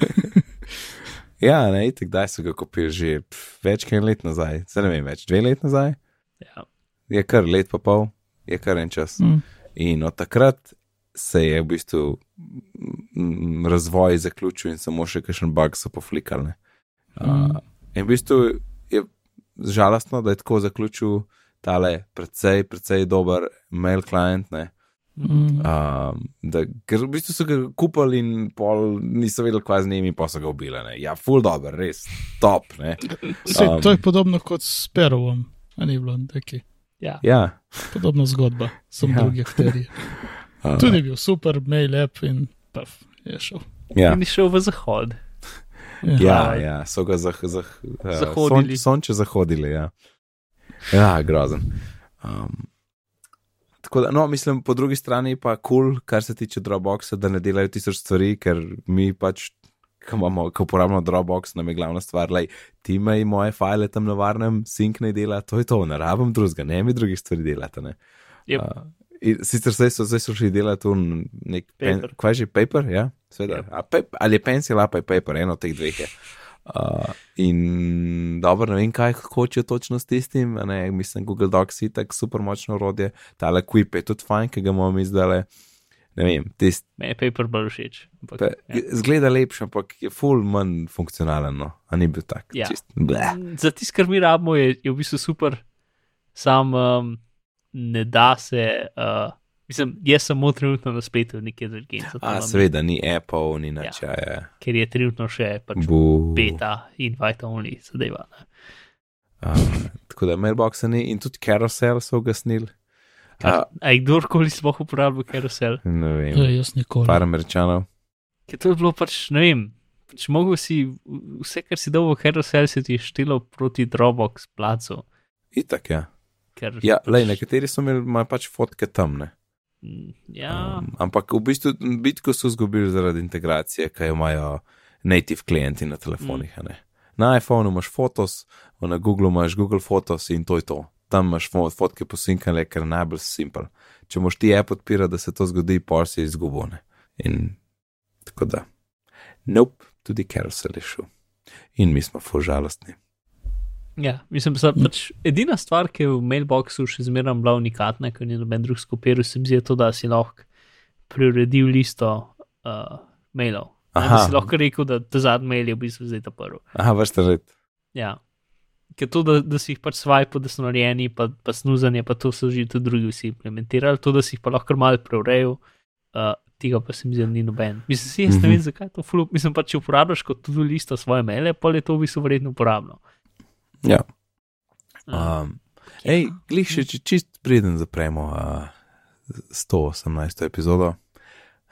Ja, ne, itek, kdaj so ga kupili že pf, več kot let nazaj, se ne vem več, dve let nazaj, Ja. je kar let pa pol, je kar en čas. Mm. In od takrat se je v bistvu mm, razvoj zaključil in samo še kakšen bug so poflikali. ne. Mm. Uh, in v bistvu je žalostno, da je tako zaključil tale precej, precej dober mail client. Ne. Mm. Um, da, ker v bistvu so ga kupili in pol niso vedeli, kaj z njimi, pa so ga ubili. Ne. Ja, full dober, res top. Ne. Sej, Um. to je podobno kot s Perovom, a ni bilo neki. Ja. Ja, Podobna zgodba, sem Ja. drugi akteri. [LAUGHS] uh, Tudi bil super, mail app in paf, je šel. ja. In je šel v zahod. Ja, Aj. ja, so ga zah, zah, uh, Zahodili. Son, sonče zahodili. Ja, ja grozen. Um, tako da, no, mislim, po drugi strani pa kul, cool, kar se tiče Dropboxa, da ne delajo tisoč stvari, ker mi pač, ko, imamo, ko uporabljamo Dropbox, nam je glavna stvar, da ti imaš moje file tam na varnem, sink ne dela, to je to, ne rabim drugega, ne mi drugih stvari delate. Ne. Yep. Uh, in sicer zdaj so, zdaj so šli delati v nek pen, Paper. kaj že paper, ja, seveda. Yep. A, pep, ali je pencil, ali pa je paper, eno od teh dveh je. Uh, in dobro, ne vem, kaj hočejo točno s tistim. Ne, mislim, Google Docs je tako super močno orodje, tale Quip je tudi fajn, ki ga bomo mi zdaj. Ne vem, tist, Me je paper bolj všeč. Ampak, pe, ja. zgleda lepše, ampak je full manj funkcionalen. No. A ni bil tak. Ja. Čist, bleh. Za tisto, kar mi rabimo, je, je v bistvu super, sam um, ne da se. Uh, mislim, jaz samo trenutno na spletu nekje drugje. A, seveda, ni Apple, ni nič, ja. ja. Ker je trenutno še pač Bu. beta, invite only, zadeva. Uh, tako da mailboxa ni in tudi carousel so ugasnili. Kar, a je kdorkoli sploh uporabljal carousel? Ne vem, Ja, jaz nikoli. par američanov. Ker to je bilo pač, ne vem, pač mogel si vse, kar si dal v carousel, se ti je štelo proti Dropbox placu. Itak, ja. Ker, Ja, pač, lej, nekateri so imeli pač fotke tam, ne. mm, Ja, Um, ampak v bistvu bitko so izgubili zaradi integracije, kaj imajo native klienti na telefonih. Mm. Na iPhonu imaš fotos, na Googlu imaš Google Photos in to je to. Tam imaš fo- fotke posinkane, ker je najbolj simpel. Če moš ti app odpirati, da se to zgodi, pa si izgubone. In tako da. Nope, tudi carousel je šel. In mi smo fu žalostni. Ja, mislim, da pač edina stvar, ki je v mailboxu še zmeraj bila unikatna, ker ni noben drug skopiral, se mi zdi je to, da si lahko preuredil listo uh, mailov. Ne, Da Aha. si lahko rekel, da ta zadnji mail je v bistvu zdaj ta prvi. Aha, vrsta red. Ja. Ker to, da, da si jih pač swipe, da so narejeni, pa, pa snuzanje, pa to so že tudi drugi vsi implementirali, to, da si jih pa lahko malo preurejal, uh, tega pa se mi zdi, da ni noben. Mislim, si jaz ne vem, zakaj to fulup. Mislim pa, če uporabljaš kot tudi listo svoje maile, pa je to v bistvu verjetno uporabno. Ja. Uh, Um, ej, glih še če čist preden zapremo uh, 118. epizodo,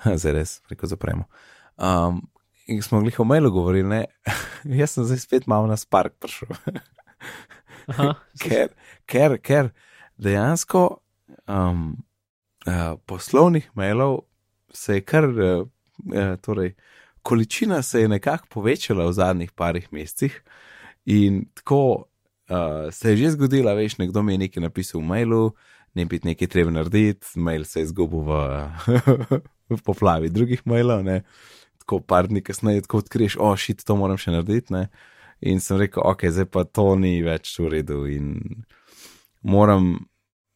[LAUGHS] zdaj res, preko zapremo. Um, in smo glih o mailu govorili, ne, [LAUGHS] jaz sem zdaj spet malo na spark prišel, [LAUGHS] aha, ker, ker, ker dejansko um, uh, poslovnih mailov se je kar, uh, uh, torej, količina se je nekako povečala v zadnjih parih mesecih in tako uh, se je že zgodila, veš, nekdo mi je nekaj napisal v mailu, ne bi nekaj treba narediti, mail se je izgubil v, [LAUGHS] v poplavi drugih mailov, ne. Tako par dni kasneje, tako odkriješ, o, šit, to moram še narediti, ne. In sem rekel, ok, zdaj pa to ni več v redu in moram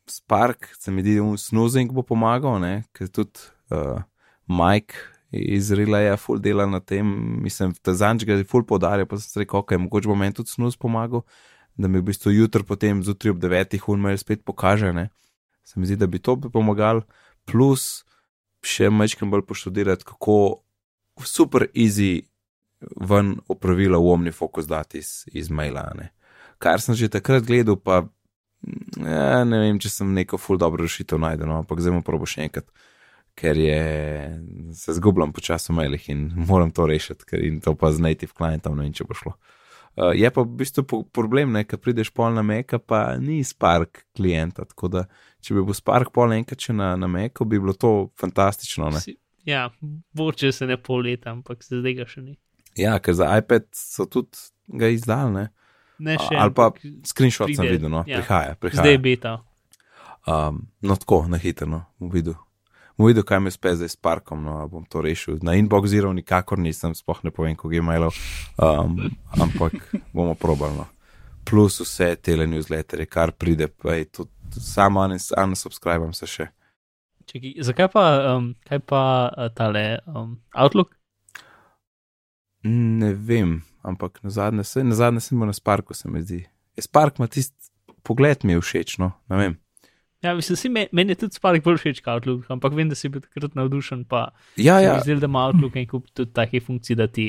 Spark, se mi zdi, da snoozing bo pomagal, ne, ker tudi uh, Mike iz Relaya full dela na tem, mislim, da zanč ga je full podarja, pa sem rekel, ok, mogoče bo meni tudi snooze pomagal, da mi v bistvu jutro potem zjutraj ob devetih unmail spet pokaže, ne. Se mi zdi, da bi to bi pomagal, plus še majčkam bolj poštudirati, kako super easy ven opravila v OmniFocus dati iz, iz maila, ne. Kar sem že takrat gledal, pa ja, ne vem, če sem neko full dobro rešitev najdel, no, ampak zdaj mu probo še enkrat, ker je, se zgubljam počasi v mailih in [LAUGHS] moram to rešiti, ker in to pa z native klientom ne vem, če bo šlo. Uh, je pa v bistvu po- problem, ne, ker prideš pol na Meka, pa ni Spark klienta, tako da če bi bil Spark pol enkrat še na, na Meku, bi bilo to fantastično, ne. si, ja, bo če se ne pol leta, ampak se zdaj ga še ni. Ja, ker za iPad so tudi ga izdali, ne. Ne še. Ali pa screenshot sem pride, videl, no, ja. prihaja, prihaja. Zdaj je beta. Um, no, tako, na hitro, no, v vidu. Bom videl, kaj me spe zdaj s parkom, no, bom to rešil. Na inboxiral nikakor nisem, spoh ne povem, koliko je mailov, um, ampak bomo probali. No. Plus vse tele newslettere, kar pride, pa je to samo unsubscribam se še. Čekaj, zakaj pa, um, kaj pa uh, tale um, Outlook? Ne vem, ampak na zadnje se, na zadnje se na Sparku, se mi zdi. Je Spark ima tisti pogled, mi je všeč, no, ne vem. Ja, mislim, si me, meni je tudi Spark bolj všeč kot Outlook, ampak vem, da si bil takrat navdušen. Pa, ja, ja. Zdaj, da ima Outlook in kup tudi takih funkcij, da ti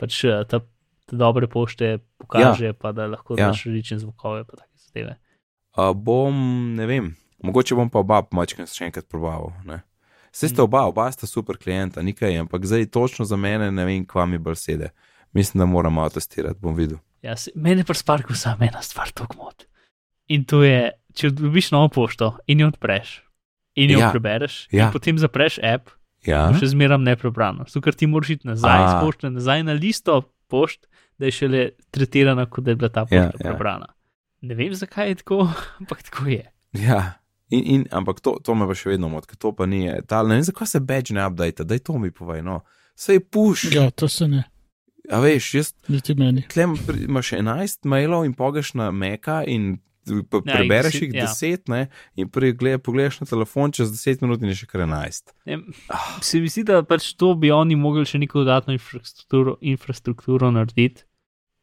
pač eh, ta, ta dobre pošte pokaže, ja. pa da lahko ja. daš različne zvokove, pa take zadeve. Uh, bom, ne vem, mogoče bom pa oba mačka še enkrat probal. Vse ste oba, oba sta super klienta, nekaj, ampak zdaj točno za mene ne vem, kva mi bolj sede. Mislim, da moram malo testirati, bom videl. Ja, se, meni pa Sparku samo ena stvar, to gmot. In to je, če dobiš novo pošto in jo odpreš in jo ja. prebereš, ja. in potem zapreš app, ja. še zmeram neprebrano. Zato, ker ti moraš iti nazaj, spoštovati nazaj na listo pošt, da je šele tretirana, kot da je bila ta pošta ja, prebrana. Ja. Ne vem, zakaj je tako, [LAUGHS] ampak tako je. Ja. In, in, ampak to, to me pa še vedno moti, ker to pa ni. Ta, ne vem, zakaj se badge ne update, da je to mi povej. No. Se je puš. Ja, to se ne. A veš, jaz. Niti meni. Tlem imaš 11 mailov in pogeš na meka in pa ja, prebereš jih ja. deset, ne, in prej pogledaš na telefon, čez deset minut in je še kar enajst. Ah. Se mi zdi, da pač to bi oni mogli še neko dodatno infrastrukturo, infrastrukturo narediti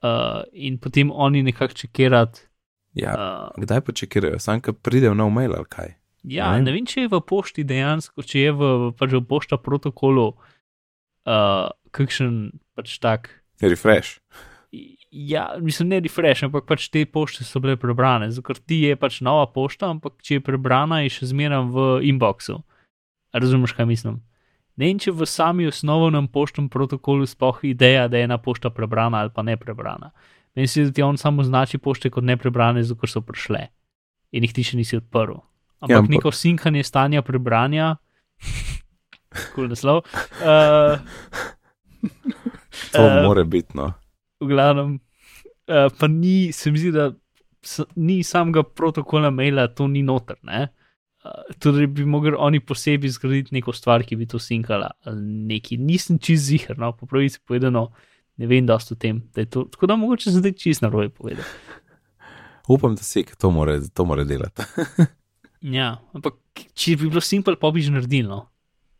uh, in potem oni nekako čekirati. Ja, uh, kdaj pa čekirajo, sam ka pridejo na mail ali kaj? Ja, ne? ne vem, če je v pošti dejansko, če je v, pač v pošta protokolu uh, kakšen pač tak. Refresh. Ja, mislim, ne refresh, ampak pač te pošte so bile prebrane, zato ti je pač nova pošta, ampak če je prebrana, je še zmeraj v inboxu. Razumeš, kaj mislim? Ne vem, če v sami osnovnem poštnem protokolu sploh ideja, da je ena pošta prebrana ali pa ne prebrana. Meni se zdi, da ti on samo označi pošte kot neprebrane, zato ker so prišle in jih ti še nisi odprl. Ampak, ja, ampak... neko sinkanje stanja prebranja, [LAUGHS] kul naslov. Uh, to uh, more biti, no v glavnem, uh, pa ni, se mi zdi, da ni samega protokola maila, to ni noter. Uh, tudi bi mogli oni posebej zgraditi neko stvar, ki bi to sinkala. Neki. Nisem čist zihar, no, po pravici povedano, ne vem, da o tem. Da to, tako da mogoče zdaj čist na roje povedati. Upam, da se to more, to more delati. [LAUGHS] ja, ampak če bi bilo simpel, pa bi že naredil. No.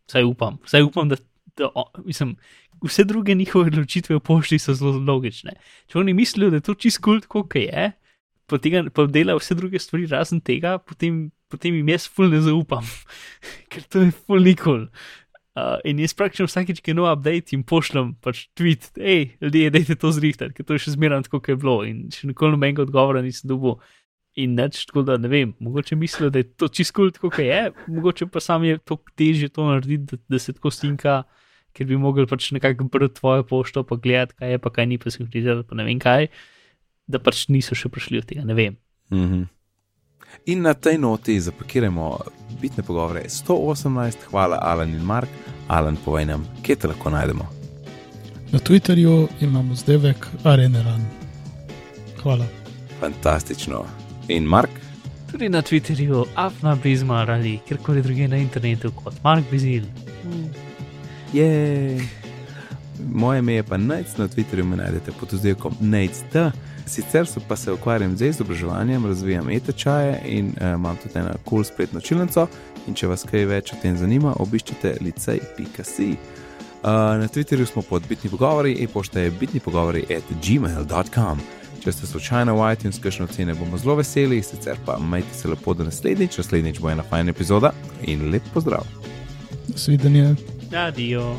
Vsaj upam, vsaj upam, da, da o, mislim, vse druge njihove odločitve v pošti so zelo logične. Če oni mislijo, da je to čist kult, kot je, pa, tega, pa dela vse druge stvari razen tega, potem, potem jim jaz ful ne zaupam, [LAUGHS] ker to je ful nikol. Uh, in jaz praktično vsakeč, ki je nov update, jim pošljem pač tweet, hej, ljudje, dajte to zrihtati, ker to je še zmeraj tako, kot je bilo. In še nikoli nobenega odgovora nisem dobil. In neč, tako da ne vem, mogoče mislijo, da je to čisto kot je, mogoče pa sam je to težje to narediti, da, da se tako stinka ker bi mogli pač nekako brati tvojo pošto, pa gledati, kaj je, pa kaj ni, pa se gledati, pa ne vem kaj, da pač niso še prišli od tega, ne vem. Mm -hmm. In na tej noti zapakiramo bitne pogovore. 118, hvala Alan in Mark. Alan, povej nam, kje te lahko najdemo. Na Twitterju imamo zdevek Areneran. Hvala. Fantastično. In Mark? Tudi na Twitterju, afna bizmar ali kjerkoli drugje na internetu kot Mark Bizil. Mm. Jej. Moje ime je pa Najc, na Twitterju me najdete pod oddelkom Najc. Sicer pa se ukvarjam z izobraževanjem, razvijam e-tečaje in uh, imam tudi eno kul cool spletno čilnico. In če vas kaj več o tem zanima, obiščite licej.si. Uh, na Twitterju smo pod bitni pogovori, e-pošta je bitni pogovori at gmail.com. Če ste slučajno v iTunes, kakšno cene bomo zelo veseli, sicer pa majte se lepo do naslednjič, naslednjič bo ena fajna epizoda in lep pozdrav. Svidenje. Radio.